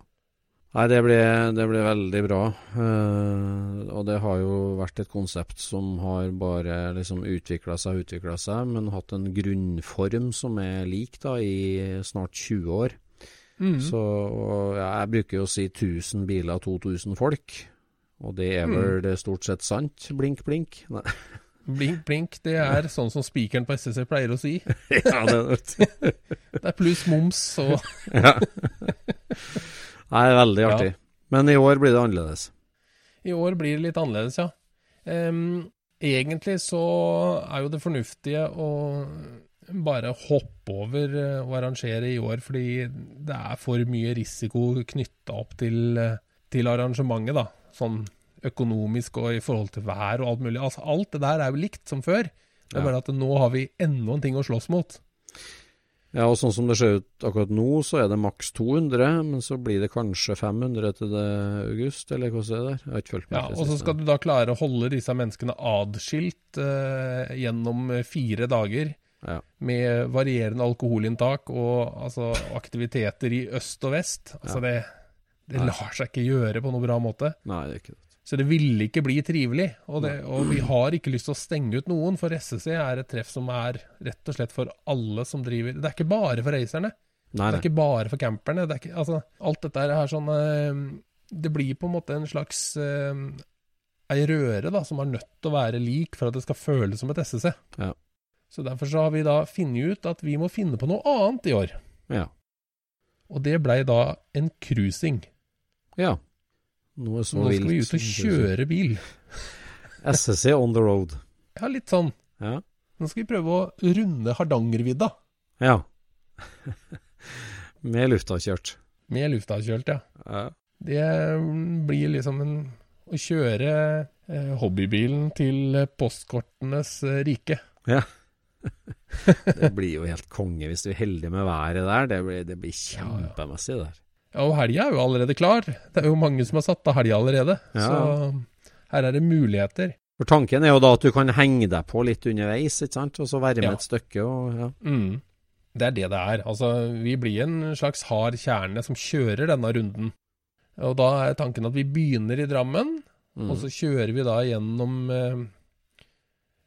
Nei, det ble, det ble, veldig bra. Uh, og det har jo vært et konsept som har bare liksom utvikla seg og utvikla seg, men hatt en grunnform som er lik da i snart 20 år. Mm. Så og, ja, jeg bruker jo å si 1000 biler, 2000 folk. Og det er Mm. vel det stort sett sant? Blink, blink? Nei. Blink, blink, det er sånn som spikeren på SSC pleier å si. ja, det. Det er pluss moms og. Nei, veldig Ja. artig. Men i år blir det annerledes. I år blir det litt annerledes, ja. Um, egentlig så er jo det fornuftige å bare hoppe over eh, å arrangere i år, fordi det er for mye risiko knytta opp til, eh, til arrangementet, da. Sånn økonomisk og i forhold til vær og alt mulig. Altså, alt det der er jo likt som før. Det er bare at nå har vi enda en ting å slåss mot. Ja, og sånn som det ser ut akkurat nå, så er det maks 200, men så blir det kanskje 500 til det august, eller hvordan er det der? Jeg har ikke fulgt med. Ja, og så skal du da klare å holde disse menneskene adskilt eh, gjennom fire dager. Ja. Med varierende alkoholinntak og altså, aktiviteter i øst og vest. Altså det, det lar seg ikke gjøre på noe bra måte. Nei, det er ikke det. Så det ville ikke bli trivelig. Og, det, og vi har ikke lyst til å stenge ut noen, for SSC er et treff som er rett og slett for alle som driver Det er ikke bare for racerne. Nei, Det er ikke bare for camperne. Det er ikke, altså, alt dette her er sånn eh, Det blir på en måte en slags eh, ei røre da, som er nødt til å være lik for at det skal føles som et SSC. Ja. Så derfor så har vi da funnet ut at vi må finne på noe annet i år. Ja. Og det blei da en cruising. ja. Noe så Nå skal vi ut og kjøre bil. SSC on the road. Ja, litt sånn. Ja. Nå skal vi prøve å runde Hardangervidda ja. Med luftavkjørt. med luftavkjørt, ja. Ja. Det mm, blir liksom en, å kjøre eh, hobbybilen til postkortenes eh, rike. ja. det blir jo helt konge hvis du er heldig med været der. Det blir, det blir kjempemessig der. Ja, og helga er jo allerede klar. Det er jo mange som har satt av helga allerede. Ja. Så her er det muligheter. For Tanken er jo da at du kan henge deg på litt underveis, ikke sant? og så være med Ja. et stykke. Og, ja. Mm. Det er det det er. Altså, vi blir en slags hard kjerne som kjører denne runden. Og da er tanken at vi begynner i Drammen, Mm. og så kjører vi da gjennom eh, eh,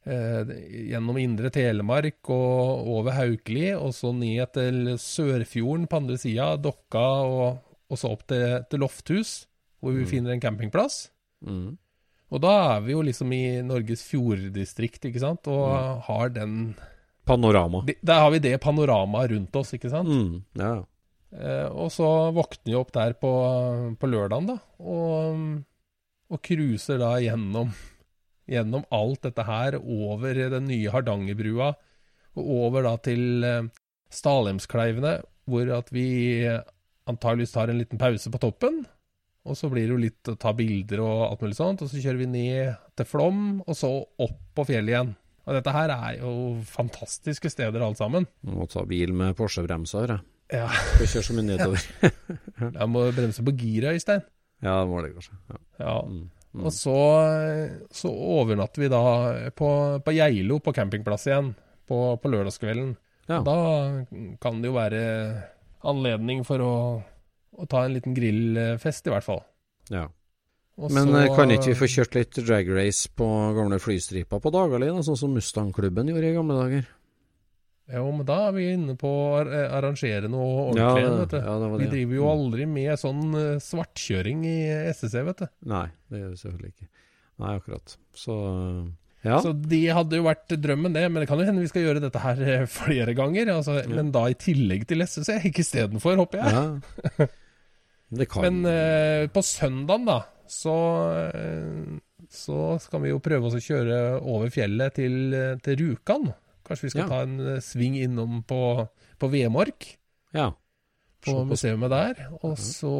gjennom Indre Telemark og over Haukeli, og så ned til Sørfjorden på andre sida, Dokka, og, og så opp til, til Lofthus, hvor vi Mm. finner en campingplass. Mm. Og da er vi jo liksom i Norges fjorddistrikt, ikke sant, og Mm. har den Panorama. de- Der har vi det panoramaet rundt oss, ikke sant. Mm. Ja. Eh, og så våkner vi opp der på, på lørdagen, da, og, og cruiser da gjennom, gjennom alt dette her, over den nye Hardangerbrua, og over da til eh, Stalheimskleivene, hvor at vi antageligvis tar en liten pause på toppen. Og så blir det jo litt å ta bilder og alt mulig sånt, og så kjører vi ned til Flom, og så opp på fjellet igjen. Og dette her er jo fantastiske steder alle sammen. Du må ta bil med Porsche-bremser. jeg. Ja, Skal kjøre så mye nedover. jeg må bremse på giret, Øystein. Ja, det må det kanskje. Ja. Ja. Mm. Og så, så overnatter vi da på, på Geilo på campingplass igjen på, på lørdagskvelden. Ja. Da kan det jo være anledning for å, å ta en liten grillfest, i hvert fall. ja. Også, Men eh, kan ikke vi få kjørt litt drag race på gamle flystriper på Dagali, da, sånn som Mustang-klubben gjorde i gamle dager? Jo, men da er vi inne på å arrangere noe Ja, ordentlig. det- vet du. ja, det det. vi driver jo Mm. aldri med sånn eh, svartkjøring i SSC, vet du. Nei, det gjør vi selvfølgelig ikke. Nei, akkurat. Så ja. Så det hadde jo vært drømmen, det. Men det kan jo hende vi skal gjøre dette her eh, flere ganger. Altså, Men da i tillegg til SSC, ikke istedenfor, håper jeg. ja. Det kan Men eh, på søndagen, da, så, eh, så skal vi jo prøve oss å kjøre over fjellet til, eh, til Rjukan. Kanskje vi skal Ja. ta en eh, sving innom på, på Vemork, Ja. på museet der. Og så,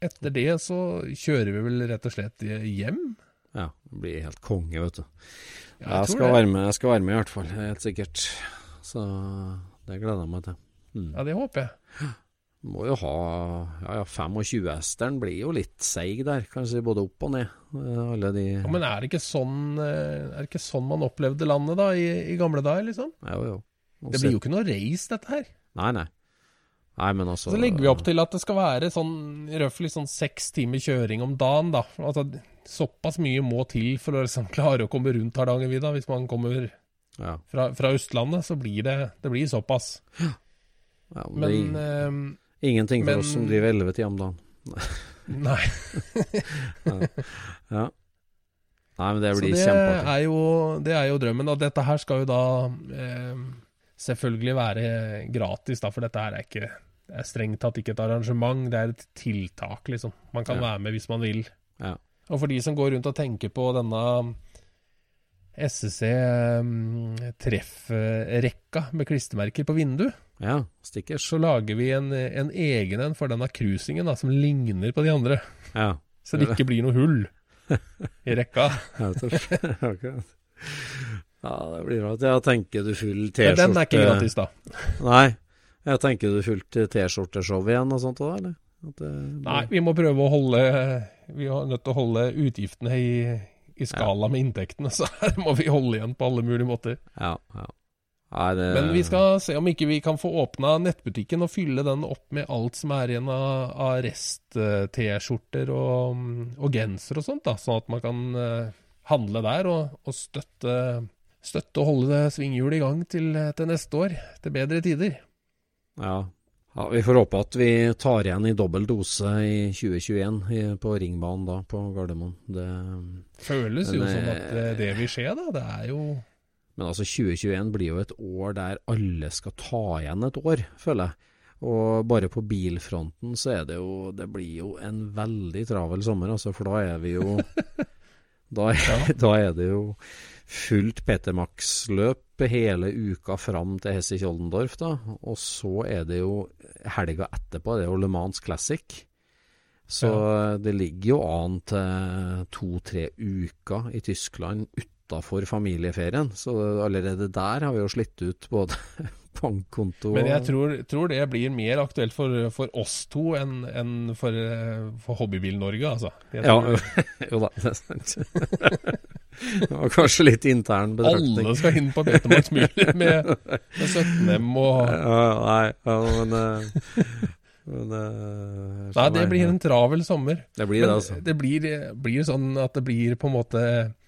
etter det, så kjører vi vel rett og slett hjem. ja. Det blir helt konge, vet du. Ja, jeg, jeg, skal være med, jeg skal være med i hvert fall, helt sikkert. Så det gleder jeg meg til. Mm. Ja, det håper jeg. Må jo ha Ja, ja, 25-hesteren blir jo litt seig der, kanskje både opp og ned. eh, Alle de Ja, men er det ikke sånn, eh, er det ikke sånn man opplevde landet da, i, i gamle dager, liksom? Jo, jo. Også... Det blir jo ikke noe race, dette her. Nei, nei. Nei, men altså Så legger vi opp til at det skal være sånn røftlig sånn seks timer kjøring om dagen, da. Altså såpass mye må til for å liksom klare å komme rundt Hardangervidda. Hvis man kommer Ja. fra, fra Østlandet, så blir det, det blir såpass. ja men det, Men Ingenting for Men- oss som driver elleve timer om dagen. Nei. Ja. Nei, men det Så blir det kjempeartig. er, jo, det er jo drømmen. Og dette her skal jo da eh, selvfølgelig være gratis, da, for dette her er ikke det er strengt tatt ikke et arrangement, det er et tiltak, liksom. Man kan Ja. være med hvis man vil. Ja. Og for de som går rundt og tenker på denne SSC um, treffrekka med klistremerker på vindu, Ja, stikker. så lager vi en, en egen en for denne cruisingen da, som ligner på de andre. Ja. Så det ikke blir noe hull i rekka. Ja, det blir rart. Jeg tenker du full Men T-skjorte den er ikke gratis, da. Nei. Jeg tenker du fullt T-skjorteshow igjen og sånt òg, eller? Det, Nei, vi må prøve å holde Vi er nødt til å holde utgiftene i, i skala med inntektene, så her må vi holde igjen på alle mulige måter. Ja, ja. Det, Men vi skal se om ikke vi kan få åpna nettbutikken og fylle den opp med alt som er igjen av, av rest-T-skjorter og, og genser og sånt, da, sånn at man kan eh, handle der og, og støtte, støtte og holde det svinghjulet i gang til, til neste år, til bedre tider. ja. Ja. Vi får håpe at vi tar igjen i dobbel dose i 2021 i, på ringbanen da, på Gardermoen. Det, Føles jo som at eh, eh, det vil skje, da. Det er jo men altså 2021 blir jo et år der alle skal ta igjen et år, føler jeg. Og bare på bilfronten så er det jo Det blir jo en veldig travel sommer, altså, for da er vi jo da, er, da er det jo fullt Peter Max-løp hele uka fram til Hesse Kjoldendorf, da. Og så er det jo helga etterpå, det er jo Le Mans Classic. Så det ligger jo an til to-tre uker i Tyskland utafor familieferien. Så allerede der har vi jo slitt ut både bankkonto Men jeg tror, tror det blir mer aktuelt for, for oss to enn en for, eh, for Hobbybil-Norge, altså. Ja, jo da, det er sant. Det var kanskje litt intern betraktning. alle skal inn på Betemax Müller med, med 17M og Ja, nei, ja, men, eh, men eh, Nei, det blir en travel sommer. Det blir det, altså. det blir, blir sånn at det blir på en måte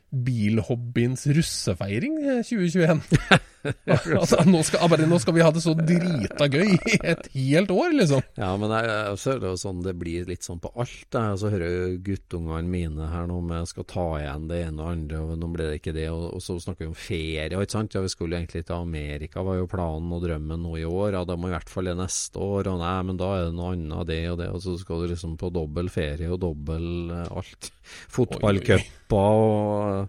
bilhobbyens russefeiring eh, 2021. altså, nå, skal, bare, nå skal vi ha det så drita gøy i et helt år, liksom. Ja, men jeg, jeg føler jo sånn det blir litt sånn på alt. Jeg. Så hører jeg guttungene mine her nå om jeg skal ta igjen det ene og andre, og nå ble det ikke det. Og, og så snakker vi om ferie, ikke sant. Ja, vi skulle egentlig til Amerika, var jo planen og drømmen nå i år. Ja, da må i hvert fall det neste år. Og nei, men da er det noe annet, det og det. Og så skal du liksom på dobbel ferie og dobbel eh, alt. Fotballcuper og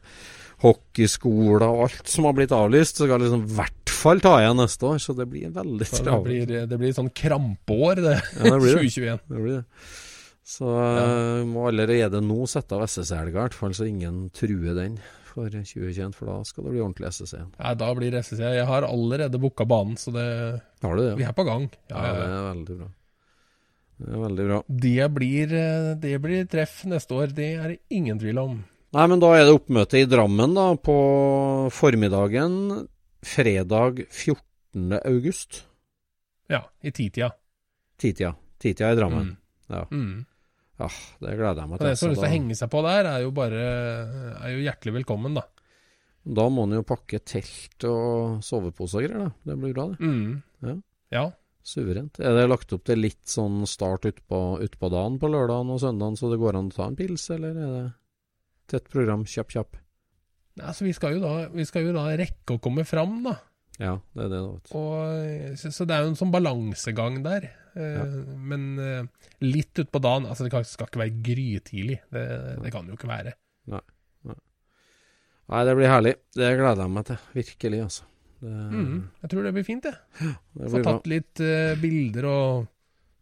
hockeyskoler og alt som har blitt avlyst. Så skal liksom i hvert fall ta igjen neste år. Så det blir veldig travelt. det blir, det blir sånn krampeår, det. Ja, det blir det. 2021. Det blir det. Så eh, må allerede nå sette av SSC-helga, i hvert fall så ingen truer den for 2021, for da skal det bli ordentlig SSC igjen. Nei, da blir det SSC. Jeg har allerede booka banen, så det, Har du det? vi er på gang. Ja, Ja, ja, det er veldig bra. Det er veldig bra. Det blir, eh, det blir treff neste år, det er det ingen tvil om. Nei, men da er det oppmøte i Drammen da, på formiddagen fredag 14. august. Ja, i titida. Titida. Titida i Drammen. Mm. Ja. Mm. ja, det gleder jeg meg Og det som har til. lyst til å henge seg på der, er jo bare er jo hjertelig velkommen, da. da, da må en jo pakke telt og sovepose og greier, da. Det blir bra, det. Mm. Ja. ja. Suverent. Er det lagt opp til litt sånn start utpå ut på dagen på lørdagen og søndagen, så det går an å ta en pils, eller er det tett program, kjapp, kjapp? Nei, Altså, vi, skal jo da, vi skal jo da rekke å komme fram, da. Ja, det er det, da. Og, så, så det er jo en sånn balansegang der. Eh, Ja. Men eh, litt utpå dagen Altså, det skal ikke være grytidlig. Det, det kan det jo ikke være. Nei, det blir herlig. Det gleder jeg meg til. Virkelig, altså. Det, Mm. Jeg tror det blir fint, det. det Få tatt litt uh, bilder og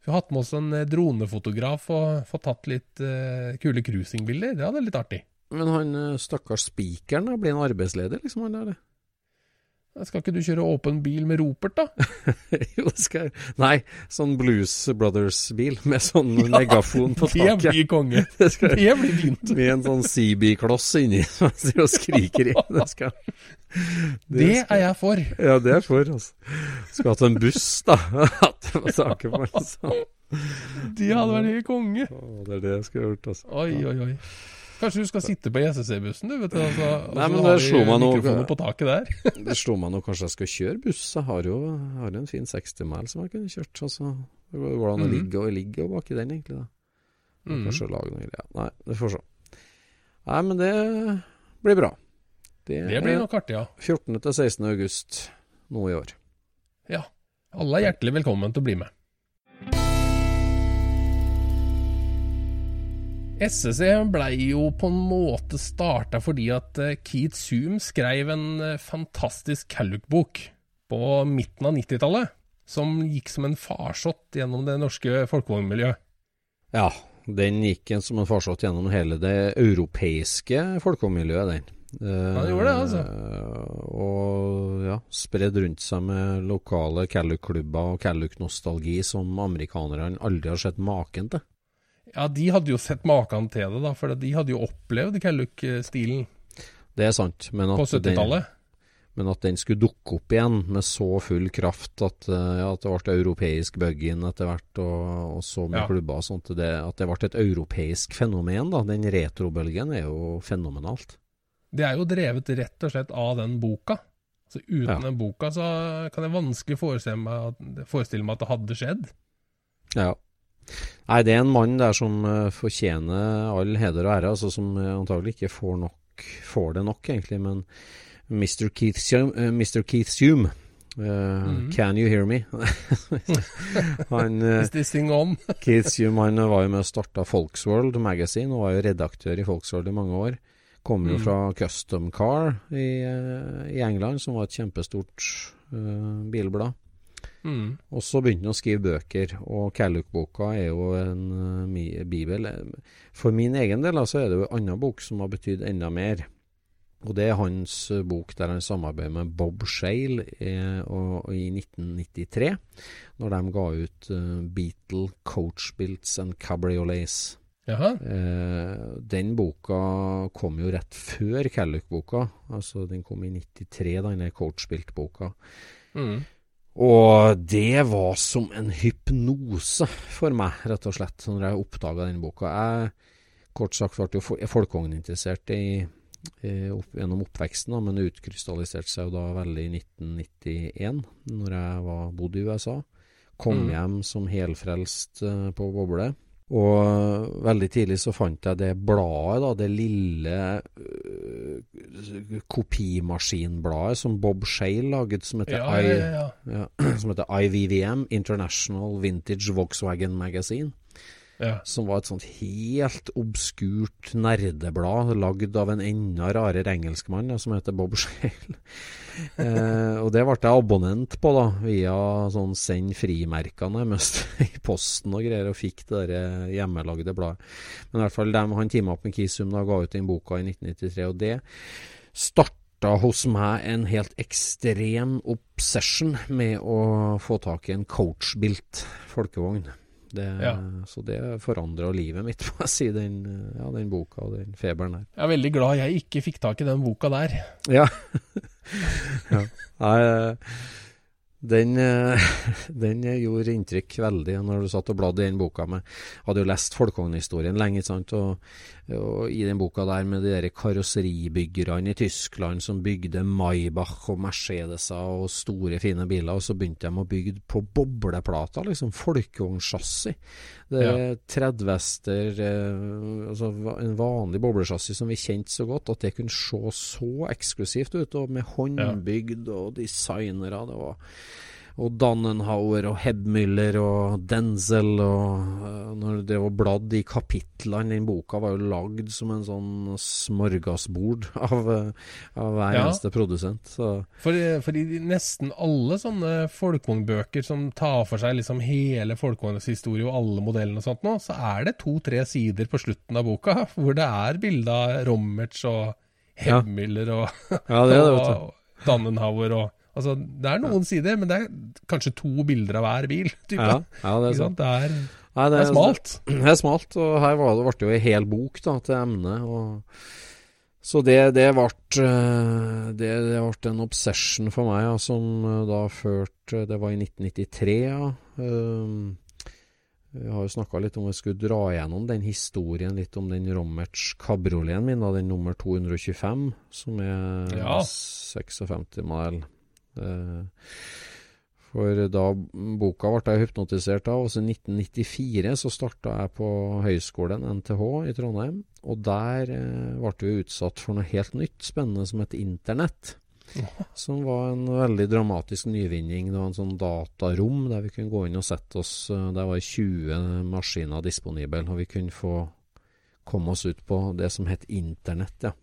Vi har hatt med oss en eh, dronefotograf og fått tatt litt uh, kule cruisingbilder. Det hadde vært litt artig. Men han eh, stakkars spikeren, blir han arbeidsledig, liksom? Han der. Skal ikke du kjøre åpen bil med ropert, da? jo, det skal jeg Nei, sånn Blues Brothers-bil med sånn megafon på Det taket. blir konge. Det skal Det blir fint. med en sånn CB-kloss inni som jeg skriker i. Det skal Det er jeg for. Ja, det er for, altså. Skulle hatt en buss, da. Hatt det på taket på altså. Det hadde vært helt konge. Å, Det er det jeg skulle gjort, altså. Oi, oi, oi. Kanskje du skal sitte på ISC-bussen, du, vet du. Altså, Nei, så men det slo meg noe på taket der. Det slo meg nå kanskje jeg skal kjøre buss. Jeg har jo jeg har en fin 60-mile som jeg kunne kjørt. Altså. Det går an å Mhm. ligge og ligge og baki den, egentlig. da Mm. Kanskje lage noe greier. Nei, vi får se. Nei, men det blir bra. Det, Det blir nok artig, ja. 14. til 16. august nå i år. ja. Alle er hjertelig velkommen til å bli med. SSC blei jo på en måte starta fordi at eh, Keith Zoom skrev en eh, fantastisk Calluck-bok på midten av 90-tallet, som gikk som en farsott gjennom det norske folkevognmiljøet. Ja, den gikk en som en farsott gjennom hele det europeiske folkevognmiljøet, den. Ja, Han gjorde det, altså. Og ja, spredd rundt seg med lokale Calluck-klubber og Calluck-nostalgi som amerikanerne aldri har sett maken til. Ja, de hadde jo sett maken til det, da, for de hadde jo opplevd Calluck-stilen Det er sant, men på at, den, 70-tallet. men at den skulle dukke opp igjen med så full kraft at, eh, ja, at det ble europeisk bug-in etter hvert, og, og så med Ja. klubber og sånt, det, at det ble et europeisk fenomen, da. Den retrobølgen er jo fenomenalt. Det er jo drevet rett og slett av den boka. Så uten Ja. den boka så kan jeg vanskelig forestille meg, at, forestille meg at det hadde skjedd. Ja. Nei, det er en mann der som eh, fortjener all heder og ære, altså som eh, antagelig ikke får nok får det nok, egentlig, men Mr. Keith Hume, eh, Mr. Keith Hume eh, Mhm. Can you hear me? han, Is this thing on? Keith Hume han var jo med og starta Folksworld Magazine, og var jo redaktør i Folksworld i mange år. Kom jo Mm. fra Custom Car i, i England, som var et kjempestort uh, bilblad. Mm. Og så begynte han å skrive bøker, og Calluck-boka er jo en uh, bibel. For min egen del altså, er det jo en annen bok som har betydd enda mer. Og det er hans uh, bok der han samarbeider med Bob Shale eh, og, og i 1993, når de ga ut uh, Beatle, Coachbilts and Cabriolets. Eh, den boka kom jo rett før Calluck-boka. Altså, den kom i 93, denne Coachbilt-boka. Mm. Og det var som en hypnose for meg, rett og slett, når jeg oppdaga den boka. Jeg kort sagt ble jo fo- folkevogninteressert i, i, opp, gjennom oppveksten, da, men det utkrystalliserte seg jo da veldig i 1991, når jeg var, bodde i USA. Kom Mm. hjem som helfrelst eh, på boble. Og veldig tidlig så fant jeg det bladet, da, det lille uh, kopimaskinbladet som Bob Shale laget, som heter, Ja, I, ja, ja. Ja, som heter IVVM, International Vintage Volkswagen Magazine. Ja. Som var et sånt helt obskurt nerdeblad lagd av en enda rarere engelskmann som heter Bob Shale. eh, og det ble jeg abonnent på da, via sånn send frimerker nærmest i posten og greier, og fikk det der hjemmelagde bladet. Men i hvert fall dem, han teama opp med Kisum da ga ut den boka i 1993, og det starta hos meg en helt ekstrem obsession med å få tak i en coachbilt folkevogn. Det, Ja. Så det forandra livet mitt, må jeg si, den, ja, den boka og den feberen der. Jeg er veldig glad jeg ikke fikk tak i den boka der. Ja. ja. Nei, eh, den, eh, den gjorde inntrykk veldig når du satt og bladde i den boka. Med, hadde jo lest folkevognhistorien lenge, ikke sant? Og, og i den boka der med de der karosseribyggerne i Tyskland som bygde Maybach og Mercedeser og store, fine biler, og så begynte de å bygge på bobleplater, liksom folkevognsjassi. Det er 30-hester, eh, altså en vanlig boblesjassi som vi kjente så godt, at det kunne se så eksklusivt ut, og med håndbygd og designere. Det var og Dannenhauer og Hebmüller og Denzel og øh, Når det var bladd i kapitlene Den boka var jo lagd som en sånn smorgasbord av, øh, av hver Ja. eneste produsent. Så For, for i nesten alle sånne folkevognbøker som tar for seg liksom hele folkevognens historie og alle modellene og sånt nå, så er det to-tre sider på slutten av boka hvor det er bilde av Rommertz og. Hebmüller og, Ja, og Dannenhauer og Altså, det er noen sider, men det er kanskje to bilder av hver bil. Ja, ja det er sant. Det er, Nei, det er smalt. Det er smalt, og her var det, ble det jo en hel bok da, til emnet. Og, så det, det, ble, eh, det, det ble en obsession for meg, ja, som eh, da førte Det var i 1993, ja. Um, jeg har jo snakka litt om jeg skulle dra gjennom den historien, litt om den Rommerts kabrioleten min, da, den nummer 225, som er Ja. 56 modell. Eh, For da boka ble jeg hypnotisert av, og så i 1994 så starta jeg på høyskolen, NTH, i Trondheim. Og der eh, ble vi utsatt for noe helt nytt, spennende, som het Internett. Som var en veldig dramatisk nyvinning. Det var en sånn datarom der vi kunne gå inn og sette oss eh, Der var 20 maskiner disponible, og vi kunne få komme oss ut på det som het Internett, ja.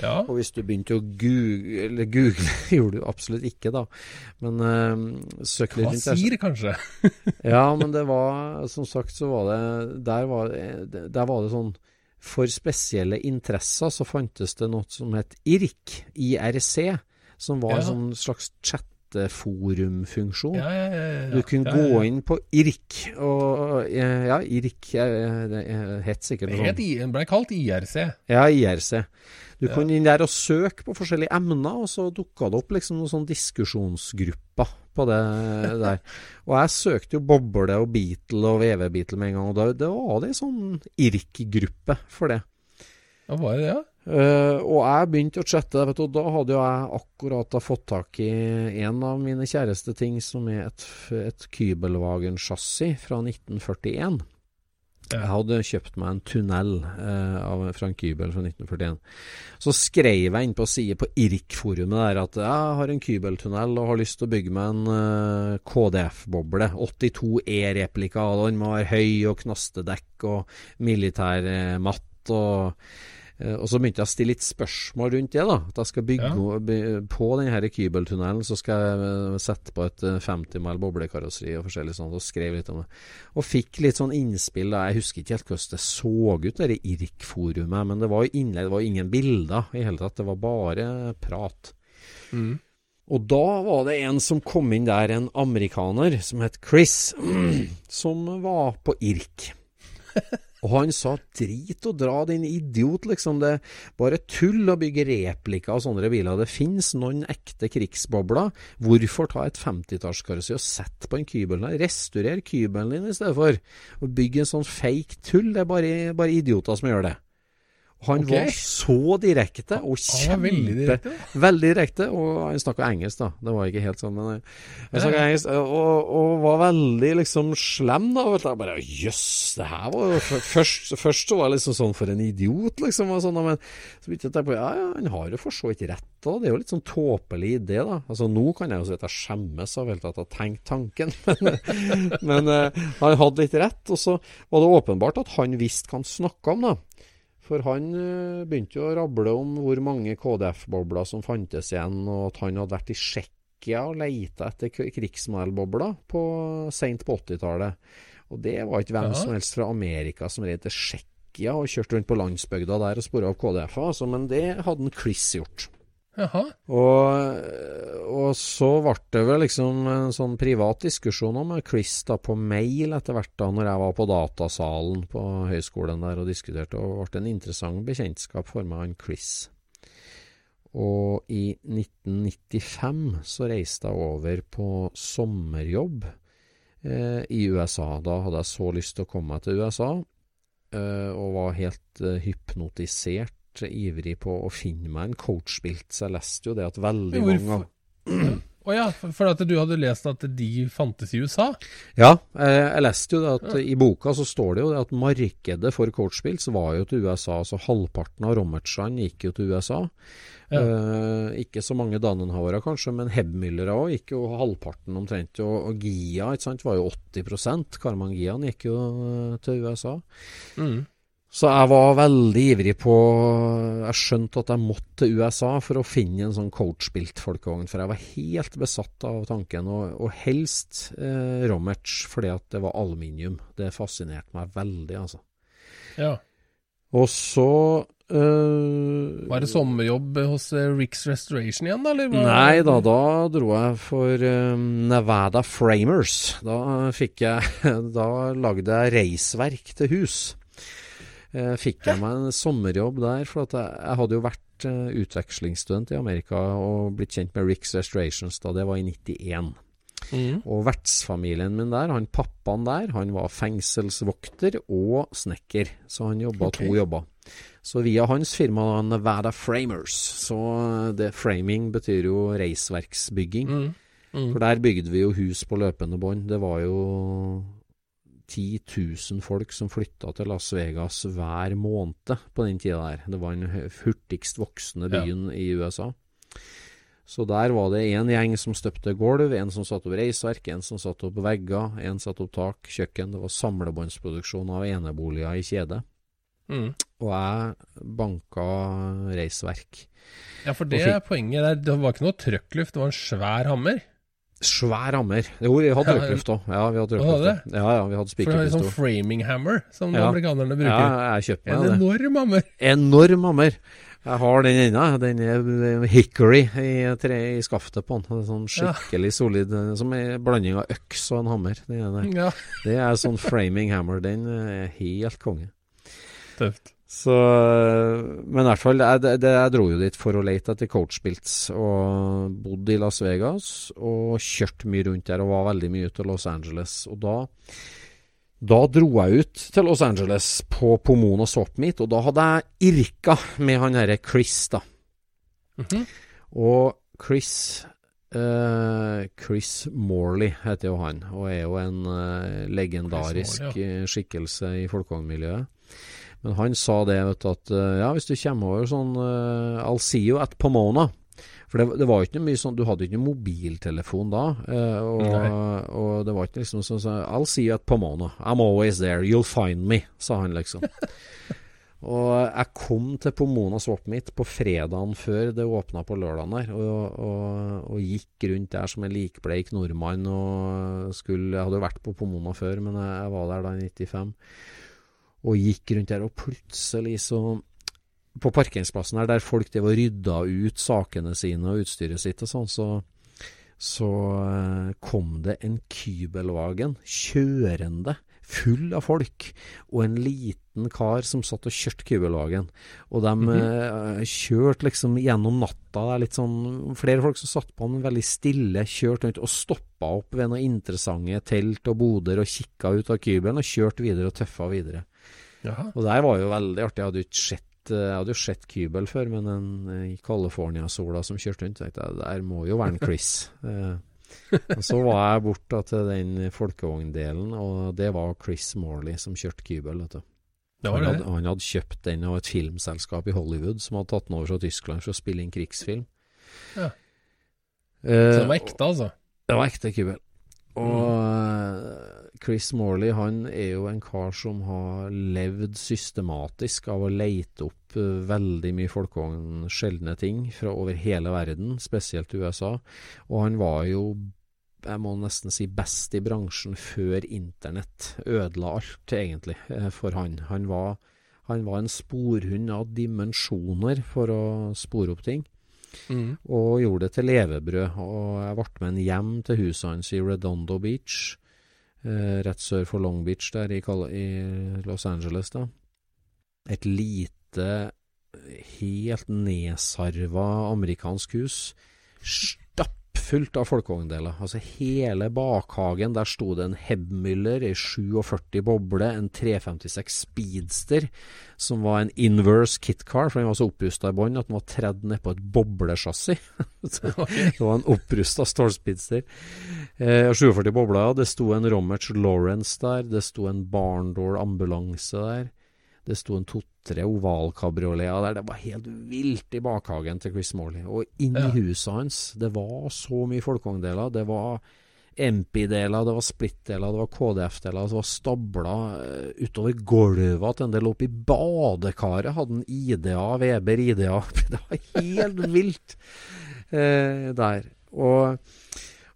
Ja. Og hvis du begynte å google Eller google gjorde du absolutt ikke, da. Men uh, søk litt Hva sier det kanskje? Ja, men det var Som sagt, så var det Der var, det- der var det sånn For spesielle interesser så fantes det noe som het IRC, IRC, som var Ja. en sånn slags chatteforumfunksjon. Ja, ja, ja, ja. Du kunne gå inn på IRC, og eh, ja, eh, det eh, het sikkert noe sånt. Det ble kalt IRC. Ja, IRC. Du Ja. kunne inn der og søke på forskjellige emner, og så dukka det opp liksom noen sånn diskusjonsgrupper på det der. Og jeg søkte jo Boble og Beatle og VV-Beatle med en gang, og da det var det en sånn IRK-gruppe for det. Ja, var det det, ja? Uh, og jeg begynte å chatte, vet du, og da hadde jo jeg akkurat da fått tak i en av mine kjæreste ting, som er et, et Kybelwagen-chassis fra 1941. Jeg hadde kjøpt meg en tunnel eh, av, Frank Kybel fra 1941. Så skrev jeg inn på side på IRK-forumet der at jeg har en Kybel-tunnel og har lyst til å bygge meg en eh, KDF-boble. 82 E-replika. og Den må være høy og knastedekk og militær eh, og og så begynte jeg å stille litt spørsmål rundt det. da At jeg skal bygge Ja. På denne Kybeltunnelen så skal jeg eh, sette på et eh, 50 mil boblekarosseri og forskjellig sånt, og skrev litt om det. Og fikk litt sånn innspill. da Jeg husker ikke helt hvordan det så ut, det IRK-forumet. Men det var jo innlegg, det var jo ingen bilder i hele tatt. Det var bare prat. Mm. Og da var det en som kom inn der, en amerikaner som het Chris, som var på IRK. Og han sa drit og dra, din idiot, liksom. Det er bare tull å bygge replikker av sånne biler. Det finnes noen ekte krigsbobler. Hvorfor ta et 50-tallskarosseri og sette på en kybel? Restaurer kybelen din i stedet for. Å bygge en sånn fake tull. Det er bare, bare idioter som gjør det. Og Han okay. var så direkte og kjempe veldig direkte. Veldig direkte, og han snakka engelsk, da. Det var ikke helt sånn, men eh, han snakka engelsk, og, og var veldig liksom slem, da. Du. Jeg bare jøss, det her var jo Først, først så var jeg liksom sånn for en idiot, liksom, og sånn, men så begynte jeg å tenke på ja, ja, han har jo for så vidt rett, da. Det er jo litt sånn tåpelig idé, da. Altså Nå kan jeg jo si at jeg skjemmes av helt at jeg har tenkt tanken, men, men eh, han hadde litt rett. Og så var det åpenbart at han visste hva han snakka om, da. For han eh, begynte jo å rable om hvor mange KDF-bobler som fantes igjen, og at han hadde vært i Tsjekkia og leita etter krigsmodellbobler på seint på 80-tallet. Og det var ikke hvem Ja. som helst fra Amerika som reiste til Tsjekkia og kjørte rundt på landsbygda der og spora opp KDF-er, altså, men det hadde en kliss gjort. Og, og så ble det vel liksom en sånn privat diskusjon om Chris da på mail etter hvert, da når jeg var på datasalen på høyskolen der og diskuterte, og ble en interessant bekjentskap for meg, han Chris. Og i 1995 så reiste jeg over på sommerjobb eh, i USA. Da hadde jeg så lyst til å komme meg til USA, eh, og var helt eh, hypnotisert ivrig på å finne meg en coachbilt, så jeg leste jo det at veldig mange Å oh ja, for, at du hadde lest at de fantes i USA? Ja, eh, jeg leste jo det at i boka så står det jo det at markedet for coachbilt var jo til USA, så halvparten av Rommertsland gikk jo til USA. Ja. Eh, ikke så mange Dannenhavere kanskje, men Hebmüllere òg gikk jo halvparten omtrent. Og, og Gia ikke sant, var jo 80 Karman Gian gikk jo eh, til USA. Mm. Så jeg var veldig ivrig på Jeg skjønte at jeg måtte til USA for å finne en sånn coachbilt-folkevogn, for jeg var helt besatt av tanken, og, og helst eh, Rommerts, fordi at det var aluminium. Det fascinerte meg veldig, altså. Ja. Og så Uh, Var det sommerjobb hos eh, Rick's Restoration igjen, da? Eller Nei da, da dro jeg for um, Nevada Framers. Da fikk jeg Da lagde jeg reisverk til hus. Eh, fikk jeg meg en sommerjobb der, for at jeg, jeg hadde jo vært eh, utvekslingsstudent i Amerika og blitt kjent med Rick's Restorations da det var i 91. Mm. Og vertsfamilien min der, han pappaen der, han var fengselsvokter og snekker, så han jobba okay. to jobber. Så via hans firma Nevada Framers, så det framing betyr jo reisverksbygging. Mm. Mm. For der bygde vi jo hus på løpende bånd. Det var jo 10 000 folk som flytta til Las Vegas hver måned på den tida der. Det var den hurtigst voksende Ja. byen i USA. Så der var det en gjeng som støpte gulv, en som satte opp reisverk, en som satte opp vegger, en satte opp tak, kjøkken. Det var samlebåndsproduksjon av eneboliger i kjede. Mm. Og jeg banka reisverk. Ja, for det er poenget. der. Det var ikke noe trøkkluft, det var en svær hammer. Svær hammer. Jo, vi hadde røykluft òg. Ja, vi hadde røykluft. Ja, ja, vi hadde For det er sånn framing hammer, som Ja. amerikanerne Ja, jeg jeg kjøpte en det. enorm hammer. Enorm hammer. Jeg har den ennå. Den er hickory i, tre, i skaftet på den. Sånn skikkelig solid. eh, Som en blanding av øks og en hammer. Det er, det. Ja, det er sånn framing hammer. Den er helt konge. tøft. Så, men i hvert fall, jeg, jeg dro jo dit for å lete etter coachbilts, og bodde i Las Vegas, og kjørte mye rundt der, og var veldig mye ute i Los Angeles. Og da, da dro jeg ut til Los Angeles på Pomona Swap Meet, og da hadde jeg irka med han derre Chris, da. Mhm. Og Chris eh, Chris Morley heter jo han, og er jo en eh, legendarisk Morley, eh, skikkelse i folkevognmiljøet. Men han sa det, vet du, at eh, ja, hvis du kommer over sånn uh, I'll see you at Pomona. For det, det var ikke mye sånn Du hadde ikke noe mobiltelefon da. eh, og, og det var ikke liksom sånn I'll see you at Pomona. I'm always there. You'll find me, sa han liksom. Og jeg kom til Pomona Swap mitt på fredagen før det åpna på lørdagen der, og, og, og gikk rundt der som en likbleik nordmann og skulle Jeg hadde jo vært på Pomona før, men jeg, jeg var der da i 95. Og gikk rundt der, og plutselig så På parkeringsplassen her, der folk det var rydda ut sakene sine og utstyret sitt og sånn, så så eh, kom det en Kybelwagen kjørende, full av folk, og en liten kar som satt og kjørte Kybelwagen. Og de eh, kjørte liksom gjennom natta, det er litt sånn flere folk som satt på den veldig stille, kjørte rundt og stoppa opp ved noen interessante telt og boder og kikka ut av Kybelen, og kjørte videre og tøffa videre. Jaha. Og der var jo veldig artig. Jeg hadde jo ikke sett jeg hadde jo sett Kybel før, men en, i California-sola som kjørte rundt, tenkte jeg der må jo være en Chris. Eh, og så var jeg bort da, til den folkevogndelen, og det var Chris Morley som kjørte Kybel. Vet du. Det Han, var det. hadde, han hadde kjøpt den av et filmselskap i Hollywood som hadde tatt den over fra Tyskland for å spille inn krigsfilm. Ja. Eh, Så det var ekte, altså. det var ekte Kybel. Og eh, Chris Morley han er jo en kar som har levd systematisk av å leite opp eh, veldig mye folkevogn, sjeldne ting fra over hele verden, spesielt USA. Og han var jo, jeg må nesten si, best i bransjen før internett ødela alt, egentlig, eh, for han. Han var, han var en sporhund av dimensjoner for å spore opp ting Mm. og gjorde det til levebrød. Og jeg ble med en hjem til huset hans i Redondo Beach, rett sør for Long Beach der i, i Los Angeles. da. Et lite, helt nedsarva amerikansk hus. Stappfullt av folkevogndeler. Altså hele bakhagen, der sto det en Hebmüller i 47 boble, en 356 Speedster, som var en inverse kitcar, for den var så opprusta i bånn at den var tredd nedpå et boblesjassi. Så det var en opprusta Star Speedster. Eh, 47 bobler, det sto en Romerts Lawrence der, det sto en Barndoor ambulanse der. Det sto en to-tre ovalkabrioleter der. Det var helt vilt i bakhagen til Chris Morley. Og inni Ja. huset hans, det var så mye folkevogndeler. Det var MP-deler, det var splitt-deler, det var KDF-deler, det var stabla eh, utover gulvet til en del opp i badekaret. Hadde en IDA, Weber IDA. Det var helt vilt eh, der. Og,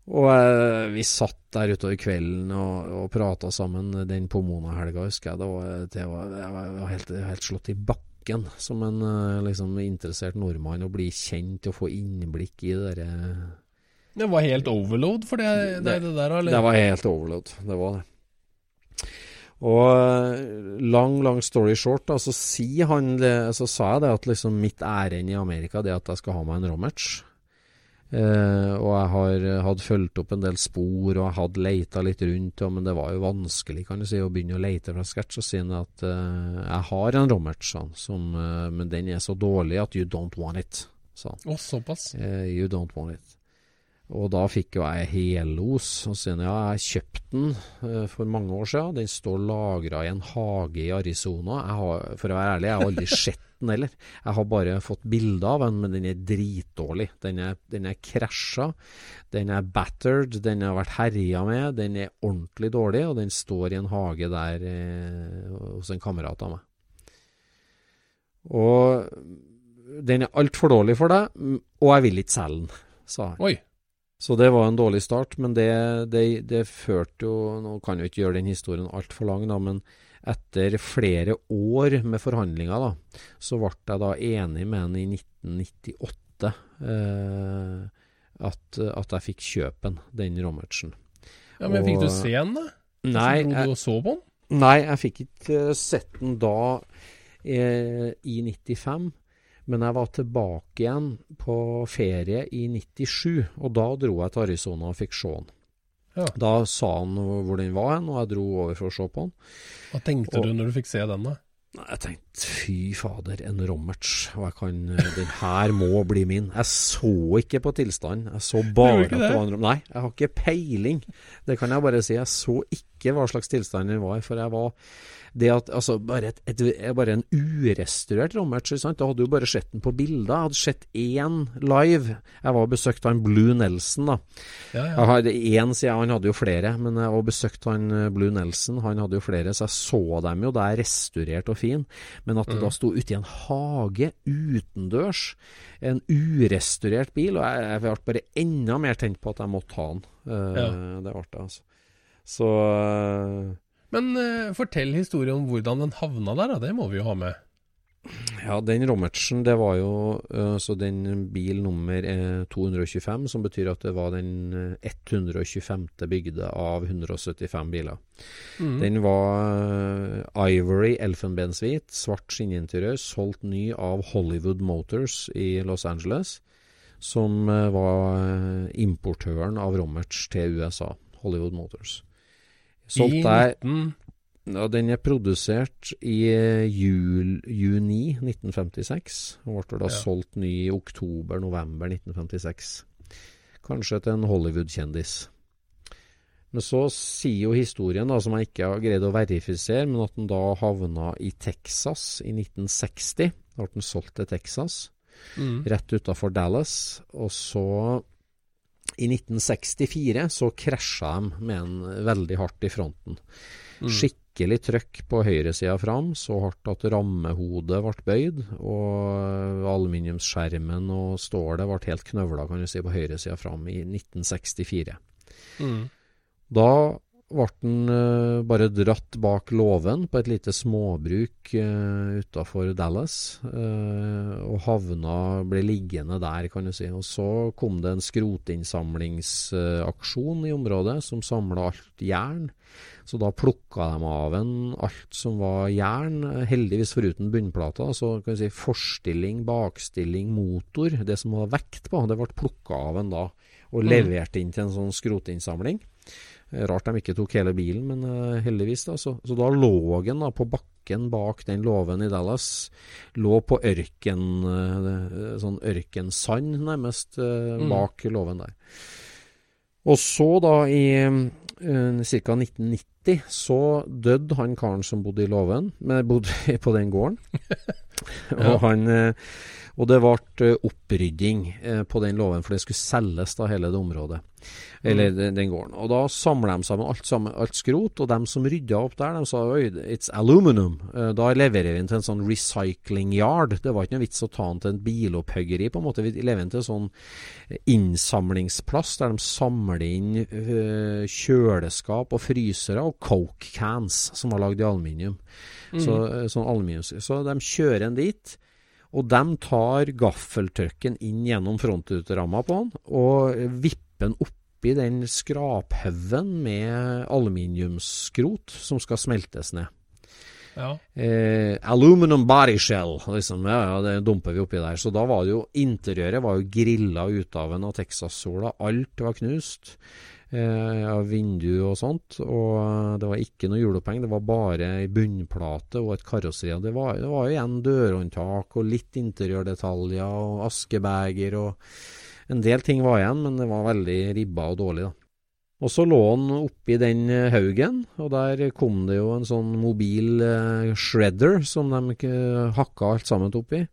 og eh, vi satt der utover kvelden og, og prata sammen den Pomona-helga, husker jeg. Det var, det var, jeg var helt, helt slått i bakken som en eh, liksom, interessert nordmann å bli kjent og få innblikk i det derre Det var helt overload for det, det, det der, eller? det var helt overload. Det var det. Og eh, lang, lang story short, da, så, si han så sa jeg det at liksom mitt ærend i Amerika det er at jeg skal ha meg en Romerts. Eh, og jeg har hadde fulgt opp en del spor, og jeg hadde leita litt rundt, og, men det var jo vanskelig kan du si, å begynne å leite fra scratch. Og si at eh, jeg har en Romerts, sa som, eh, men den er så dårlig at you don't want it, sa han. Å, såpass. Eh, you don't want it. Og da fikk jo jeg hellos. Og siden ja, jeg kjøpte den uh, for mange år siden. Den står lagra i en hage i Arizona. Har, for å være ærlig, jeg har aldri sett den heller. Jeg har bare fått bilder av den, men den er dritdårlig. Den er, den er krasja, den er battered, den har vært herja med. Den er ordentlig dårlig, og den står i en hage der eh, hos en kamerat av meg. Og den er altfor dårlig for deg, og jeg vil ikke selge den, sa han. Oi. Så det var en dårlig start, men det, det, det førte jo Nå kan jo ikke gjøre den historien altfor lang, da, men etter flere år med forhandlinger, da, så ble jeg da enig med han i 1998 eh, at, at, jeg fikk kjøpe den, den Rommertsen. Ja, Men og, fikk du se den, da? Nei, dro du og så på den? Nei, jeg fikk ikke sett den da eh, i 95. Men jeg var tilbake igjen på ferie i 97, og da dro jeg til Arizona og fikk se den. Ja. Da sa han hvor den var hen, og jeg dro over for å se på den. Hva tenkte og, du når du fikk se den, da? Jeg tenkte fy fader, en Rommerts. Og jeg kan Den her må bli min. Jeg så ikke på tilstanden. Jeg så bare at det var en rommerts. Nei, jeg har ikke peiling. Det kan jeg bare si. Jeg så ikke hva slags tilstand den var, for jeg var det at altså, bare, et, et, bare en urestaurert Rommertz, da hadde du bare sett den på bilder. Jeg hadde sett én live. Jeg var og besøkte han Blue Nelson, da. Ja, ja. Jeg hadde én siden, han hadde jo flere, men jeg var besøkt han eh, Blue Nelson, han hadde jo flere, så jeg så dem jo der restaurert og fin. Men at det mm. da sto ute i en hage utendørs, en urestaurert bil, og jeg, jeg ble bare enda mer tent på at jeg måtte ha den. Uh, ja. Det ble det, altså. Så uh, men uh, fortell historien om hvordan den havna der, da. Det må vi jo ha med. Ja, den Rommertsen, det var jo uh, så den bil nummer uh, 225, som betyr at det var den 125. bygde av 175 biler. Mm. Den var Ivory elfenbenshvit, svart skinninteriør, solgt ny av Hollywood Motors i Los Angeles, som var importøren av Rommerts til USA. Hollywood Motors. Solgt der ja, Den er produsert i eh, jul, juni 1956. Og ble da ja. solgt ny i oktober-november 1956. Kanskje til en Hollywood-kjendis. Men så sier jo historien, da, som jeg ikke har greid å verifisere, men at den da havna i Texas i 1960. Da ble den solgt til Texas, mm. rett utafor Dallas. Og så i 1964 så krasja de med en veldig hardt i fronten. Mm. Skikkelig trøkk på høyresida fram, så hardt at rammehodet ble bøyd. Og aluminiumsskjermen og stålet ble helt knøvla kan du si, på høyresida fram i 1964. Mm. Da ble den uh, bare dratt bak låven på et lite småbruk uh, utafor Dallas, uh, og havna ble liggende der, kan du si. Og så kom det en skrotinnsamlingsaksjon i området som samla alt jern. Så da plukka de av en alt som var jern, heldigvis foruten bunnplata. Så kan vi si forstilling, bakstilling, motor, det som var vekt på, det ble plukka av en da, og mm. levert inn til en sånn skrotinnsamling. Rart de ikke tok hele bilen, men uh, heldigvis. da, så, så, da lå han da på bakken bak den låven i Dallas. Lå på ørken, uh, sånn ørkensand nærmest, uh, mm. bak låven der. Og så, da, i ca. 1990, så døde han karen som bodde i låven, men bodde på den gården. og han og det ble opprydding på den låven, for det skulle selges da hele det området. Eller mm. den, den gården. Og da samla de sammen alt, sammen alt, skrot, og dem som rydda opp der, de sa oi, it's aluminum. Uh, da leverer vi den til en sånn recycling yard. Det var ikke noe vits å ta den til en bilopphuggeri, på en måte. Vi leverer den til en sånn innsamlingsplass der de samler inn kjøleskap og frysere og coke cans som var lagd i aluminium. Mm. Så, sånn aluminium. så de kjører den dit. Og de tar gaffeltrucken inn gjennom frontruteramma på den, og vipper den opp oppi den skraphaugen med aluminiumsskrot som skal smeltes ned. Ja. Eh, aluminum body shell, liksom. Ja, ja, det dumper vi oppi der. Så da var det jo Interiøret var jo grilla ut av en av Texas-sola. Alt var knust. Eh, av vindu og sånt. Og det var ikke noe hjuloppheng, det var bare ei bunnplate og et karosseri. Det det var igjen dørhåndtak og litt interiørdetaljer og askebeger og En del ting var igjen, men det var veldig ribba og dårlig, da. Og så lå han oppi den eh, haugen, og der kom det jo en sånn mobil eh, shredder som de eh, hakka alt sammen oppi.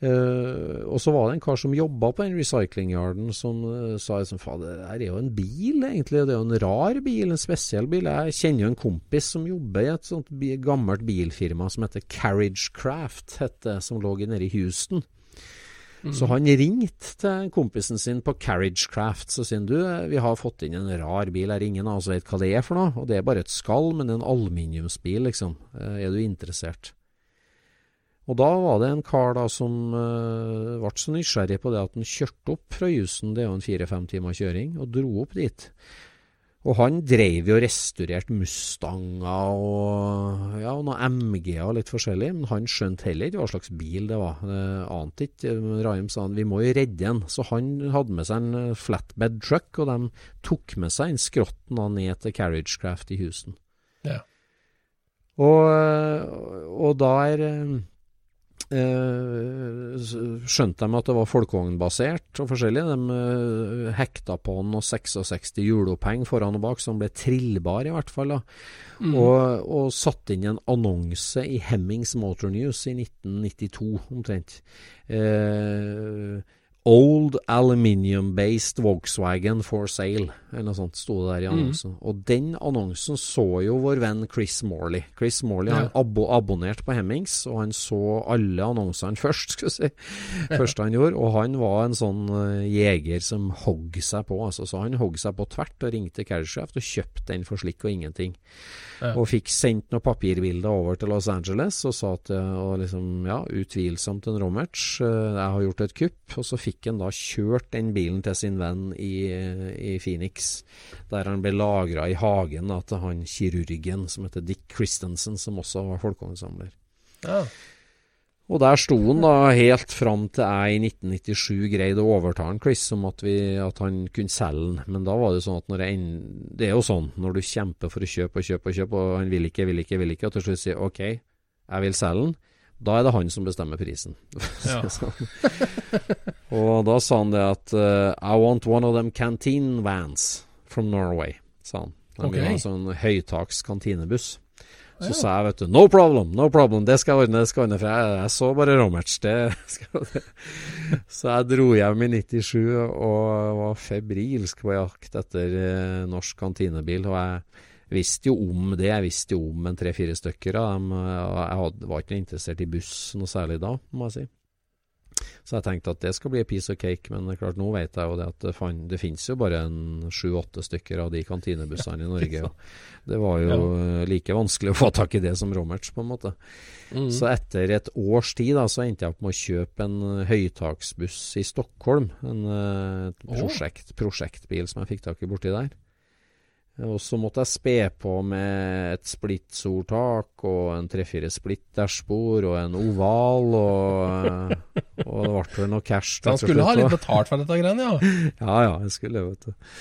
Uh, og så var det en kar som jobba på den recyclingyarden som uh, sa liksom, fader, det her er jo en bil, egentlig. Det er jo en rar bil, en spesiell bil. Jeg kjenner jo en kompis som jobber i et sånt gammelt bilfirma som heter Carriage Craft, heter, som lå nede i Houston. Mm. Så han ringte til kompisen sin på Carriage Craft og sier du, vi har fått inn en rar bil her, ingen av oss vet hva det er for noe. Og det er bare et skall, men en aluminiumsbil, liksom. Uh, er du interessert? Og da var det en kar da som uh, ble så nysgjerrig på det at han kjørte opp fra Jusen, det er jo en fire-fem timer kjøring, og dro opp dit. Og han drev jo og restaurerte Mustanger og ja, noe MG og litt forskjellig, men han skjønte heller ikke hva slags bil det var. Det ante ikke. Raim sa han vi må jo redde den, så han hadde med seg en flatbed truck, og de tok med seg en skrotten ned til Carriagecraft i Houston. Ja. Og, og der Eh, skjønte de at det var folkevognbasert og forskjellig. De eh, hekta på noe 66 hjuloppheng foran og bak, som ble trillbar i hvert fall. Mm. Og, og satte inn en annonse i Hemmings Motor News i 1992 omtrent. Eh, Old Aluminium-based Volkswagen for sale, eller noe sånt, sto det der i mm. annonsen. Mm. Og den annonsen så jo vår venn Chris Morley. Chris Morley ja. har abo abonnert på Hemmings, og han så alle annonsene først, skulle si. Første han gjorde. Og han var en sånn uh, jeger som hogg seg på, altså. Så han hogg seg på tvert og ringte Carriagecraft og kjøpte den for slikk og ingenting. Ja. Og fikk sendt noen papirbilder over til Los Angeles og sa at og liksom, ja, utvilsomt en Romerts, uh, jeg har gjort et kupp. Og så fikk han da kjørt den bilen til sin venn i, i Phoenix, der han ble lagra i hagen da, til han kirurgen som heter Dick Christensen, som også var folkevognsamler. Ja. Og der sto han da helt fram til jeg i 1997 greide å overta han Chris om at, vi, at han kunne selge den. Men da var det sånn at når jeg, det er jo sånn når du kjemper for å kjøpe og kjøpe og kjøpe, og han vil ikke, vil ikke, vil ikke, og til slutt sier OK, jeg vil selge den. Da er det han som bestemmer prisen. Ja. og da sa han det at uh, I want one of them canteen vans from Norway, sa han. Han okay. vil ha en sånn høytaks kantinebuss. Så sa jeg, vet du, no problem, no problem, det skal jeg ordne, det skal jeg ordne. For jeg, jeg så bare Romerts, det skal jeg Så jeg dro hjem i 97 og var febrilsk på jakt etter uh, norsk kantinebil. Og jeg visste jo om det. Jeg visste jo om en tre-fire stykker av dem. Jeg var ikke interessert i buss noe særlig da, må jeg si. Så jeg tenkte at det skal bli a piece of cake, men klart nå vet jeg jo det at det, fan, det finnes jo bare sju-åtte stykker av de kantinebussene i Norge. Og det var jo like vanskelig å få tak i det som Romerts, på en måte. Mm. Så etter et års tid da, så endte jeg opp med å kjøpe en høytaksbuss i Stockholm. En uh, prosjekt, prosjektbil som jeg fikk tak i borti der. Og så måtte jeg spe på med et splittsortak, og en tre-fire splitterspor og en oval og, og det ble vel noe cash. Så han skulle ha litt betalt for dette greiene, ja? ja, ja, jeg skulle vet du.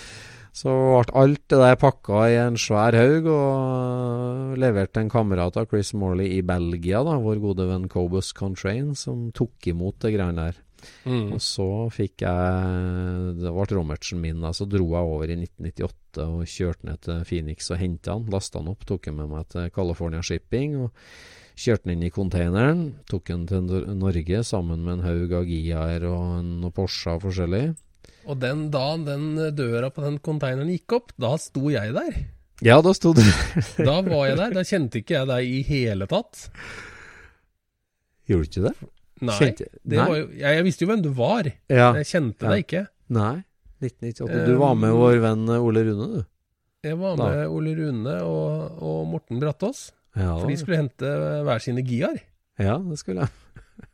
Så ble alt det der pakka i en svær haug og levert til en kamerat av Chris Morley i Belgia, da, vår gode venn Cobus Contrain, som tok imot det greiene der. Mm. Og så fikk jeg Det ble rommertsen min. Da, så dro jeg over i 1998 og kjørte ned til Phoenix og henta den. Lasta den opp, tok den med meg til California Shipping. og Kjørte den inn i containeren. Tok den til Norge sammen med en haug av Giaer og noen Porscher forskjellig. Og den da den døra på den containeren gikk opp, da sto jeg der. Ja, da sto du Da var jeg der. Da kjente ikke jeg deg i hele tatt. Gjorde du ikke det? Nei, kjente, nei? Jo, jeg, jeg, visste jo hvem du var. Ja, jeg kjente ja. deg ikke. Nei, 1998. Du var med vår venn eh, Ole Rune, du. Jeg var da. med Ole Rune og, og Morten Brattås. Ja. For de skulle hente hver sine Giar. Ja, det skulle jeg.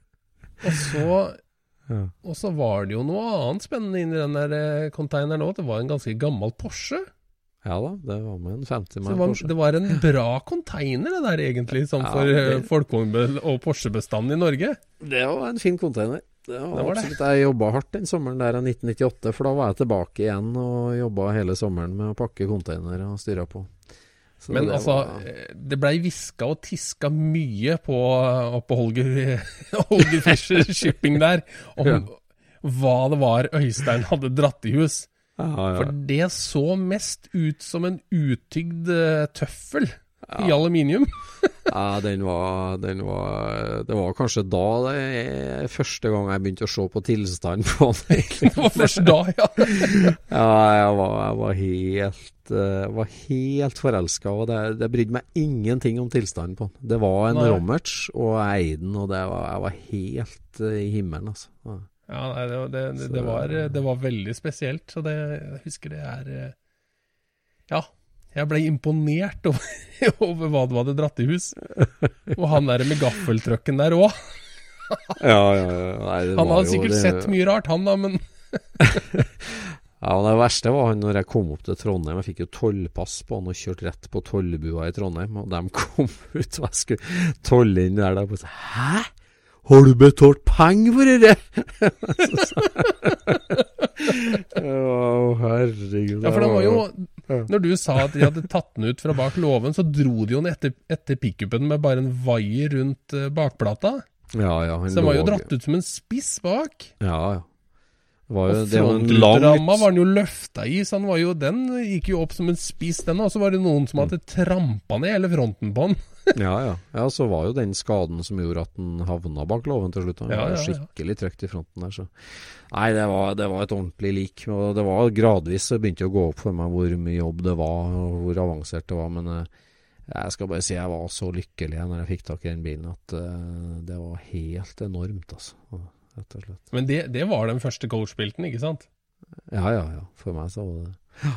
og så ja. Og så var det jo noe annet spennende inni den der konteineren òg. Det var en ganske gammel Porsche. Ja da, det var med en 50 mann Porsche. det var en bra container det der egentlig, sånn ja, for det... Eh, folkevogn- og Porsche-bestanden i Norge? Det var en fin container. Det var, det var absolutt, det. Jeg jobba hardt den sommeren der av 1998, for da var jeg tilbake igjen og jobba hele sommeren med å pakke containere og styre på. Så Men det altså, var... Eh, det blei hviska og tiska mye på, på Holger, Holger Fischer Shipping der, om, ja hva det var Øystein hadde dratt i hus. Ja, ja. For det så mest ut som en utygd tøffel tøffel i aluminium. Ja, den var, den var Det var kanskje da det er første gang jeg begynte å se på tilstanden på den. Det var først da, ja. Ja, jeg var, jeg var helt eh, var helt forelska, og det, det brydde meg ingenting om tilstanden på den. Det var en Nei. Romerts, og jeg eide den, og det var, jeg var helt eh, i himmelen, altså. Ja. Ja nei, det, det, det, det, var, det var veldig spesielt, så det, jeg husker det er eh, Ja. Jeg ble imponert over, over hva du hadde dratt i hus. Og han der med gaffeltrucken der òg. Ja, ja, ja. Nei, Han hadde sikkert sett mye rart, han da, men Ja, og Det verste var han når jeg kom opp til Trondheim. Jeg fikk jo tollpass på han og kjørte rett på tollbua i Trondheim. Og de kom ut, og jeg skulle tolle inn der. der og så, Hæ? Har du betalt penger for det? Å, herregud. Ja, for det var jo Når du sa at de hadde tatt den ut fra bak låven, så dro de jo den etter, etter pickupen med bare en vaier rundt eh, bakplata. Ja, ja. han Så den var jo dratt ut som en spiss bak. Ja, ja. Det var jo, Og frontramma var den jo løfta i, så den, var jo, den gikk jo opp som en spiss, den. Og så var det noen som hadde trampa ned hele fronten på den. Ja, ja. ja, så var jo den skaden som gjorde at den havna bak låven til slutt. Han Ja, var skikkelig trøkt i fronten der, så Nei, det var, det var et ordentlig lik. Og det var gradvis så begynte det å gå opp for meg hvor mye jobb det var, og hvor avansert det var. Men eh, jeg skal bare si jeg var så lykkelig når jeg fikk tak i den bilen, at uh, det var helt enormt, altså. Rett og slett. Men det, det var den første coachbilten, ikke sant? Ja, ja, ja. For meg så var det Ja,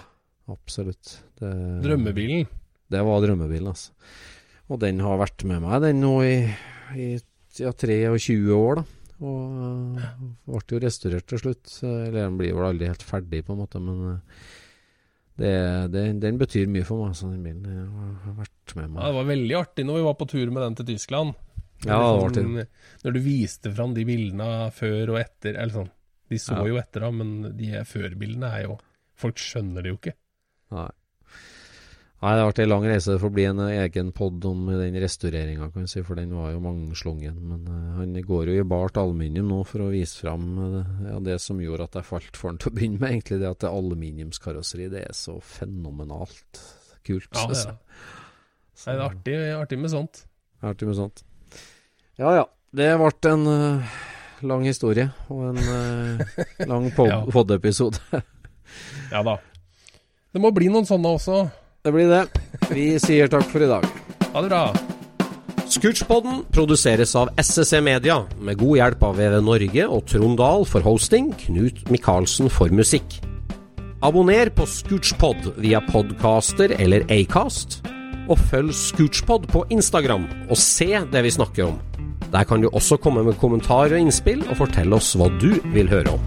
absolutt. Det, Drømmebilen. Det var drømmebilen, altså. Og den har vært med meg, den nå i, i ja, 23 år, da. Og uh, ble jo restaurert til slutt. Eller den blir vel aldri helt ferdig, på en måte, men øh, det, det, den betyr mye for meg, Så den bilen. Den har vært med meg. Ja, det var veldig artig når vi var på tur med den til Tyskland. Ja, det var artig. Liksom, Når du viste fram de bildene før og etter, eller sånn. De så Ja. jo etter, da, men de før-bildene er jo Folk skjønner det jo ikke. Nei. Nei, det har vært ei lang reise. Det får bli en egen pod om den restaureringa, kan vi si, for den var jo mangslungen. Men uh, han går jo i bart aluminium nå for å vise fram øh, ja, det som gjorde at jeg falt for han til å begynne med, egentlig. Det at det er aluminiumskarosseri, det er så fenomenalt kult. Ja, ja. jeg. Nei, det er artig, artig med sånt. Artig med sånt. Ja ja. Det ble en uh, lang historie og en lang pod Ja. Ja da. Det må bli noen sånne også. Det blir det. Vi sier takk for i dag. Ha det bra. Scootchpoden produseres av SSC Media, med god hjelp av VV Norge og Trond Dahl for hosting, Knut Micaelsen for musikk. Abonner på Scootchpod via podcaster eller Acast, og følg Scootchpod på Instagram og se det vi snakker om. Der kan du også komme med kommentarer og innspill, og fortelle oss hva du vil høre om.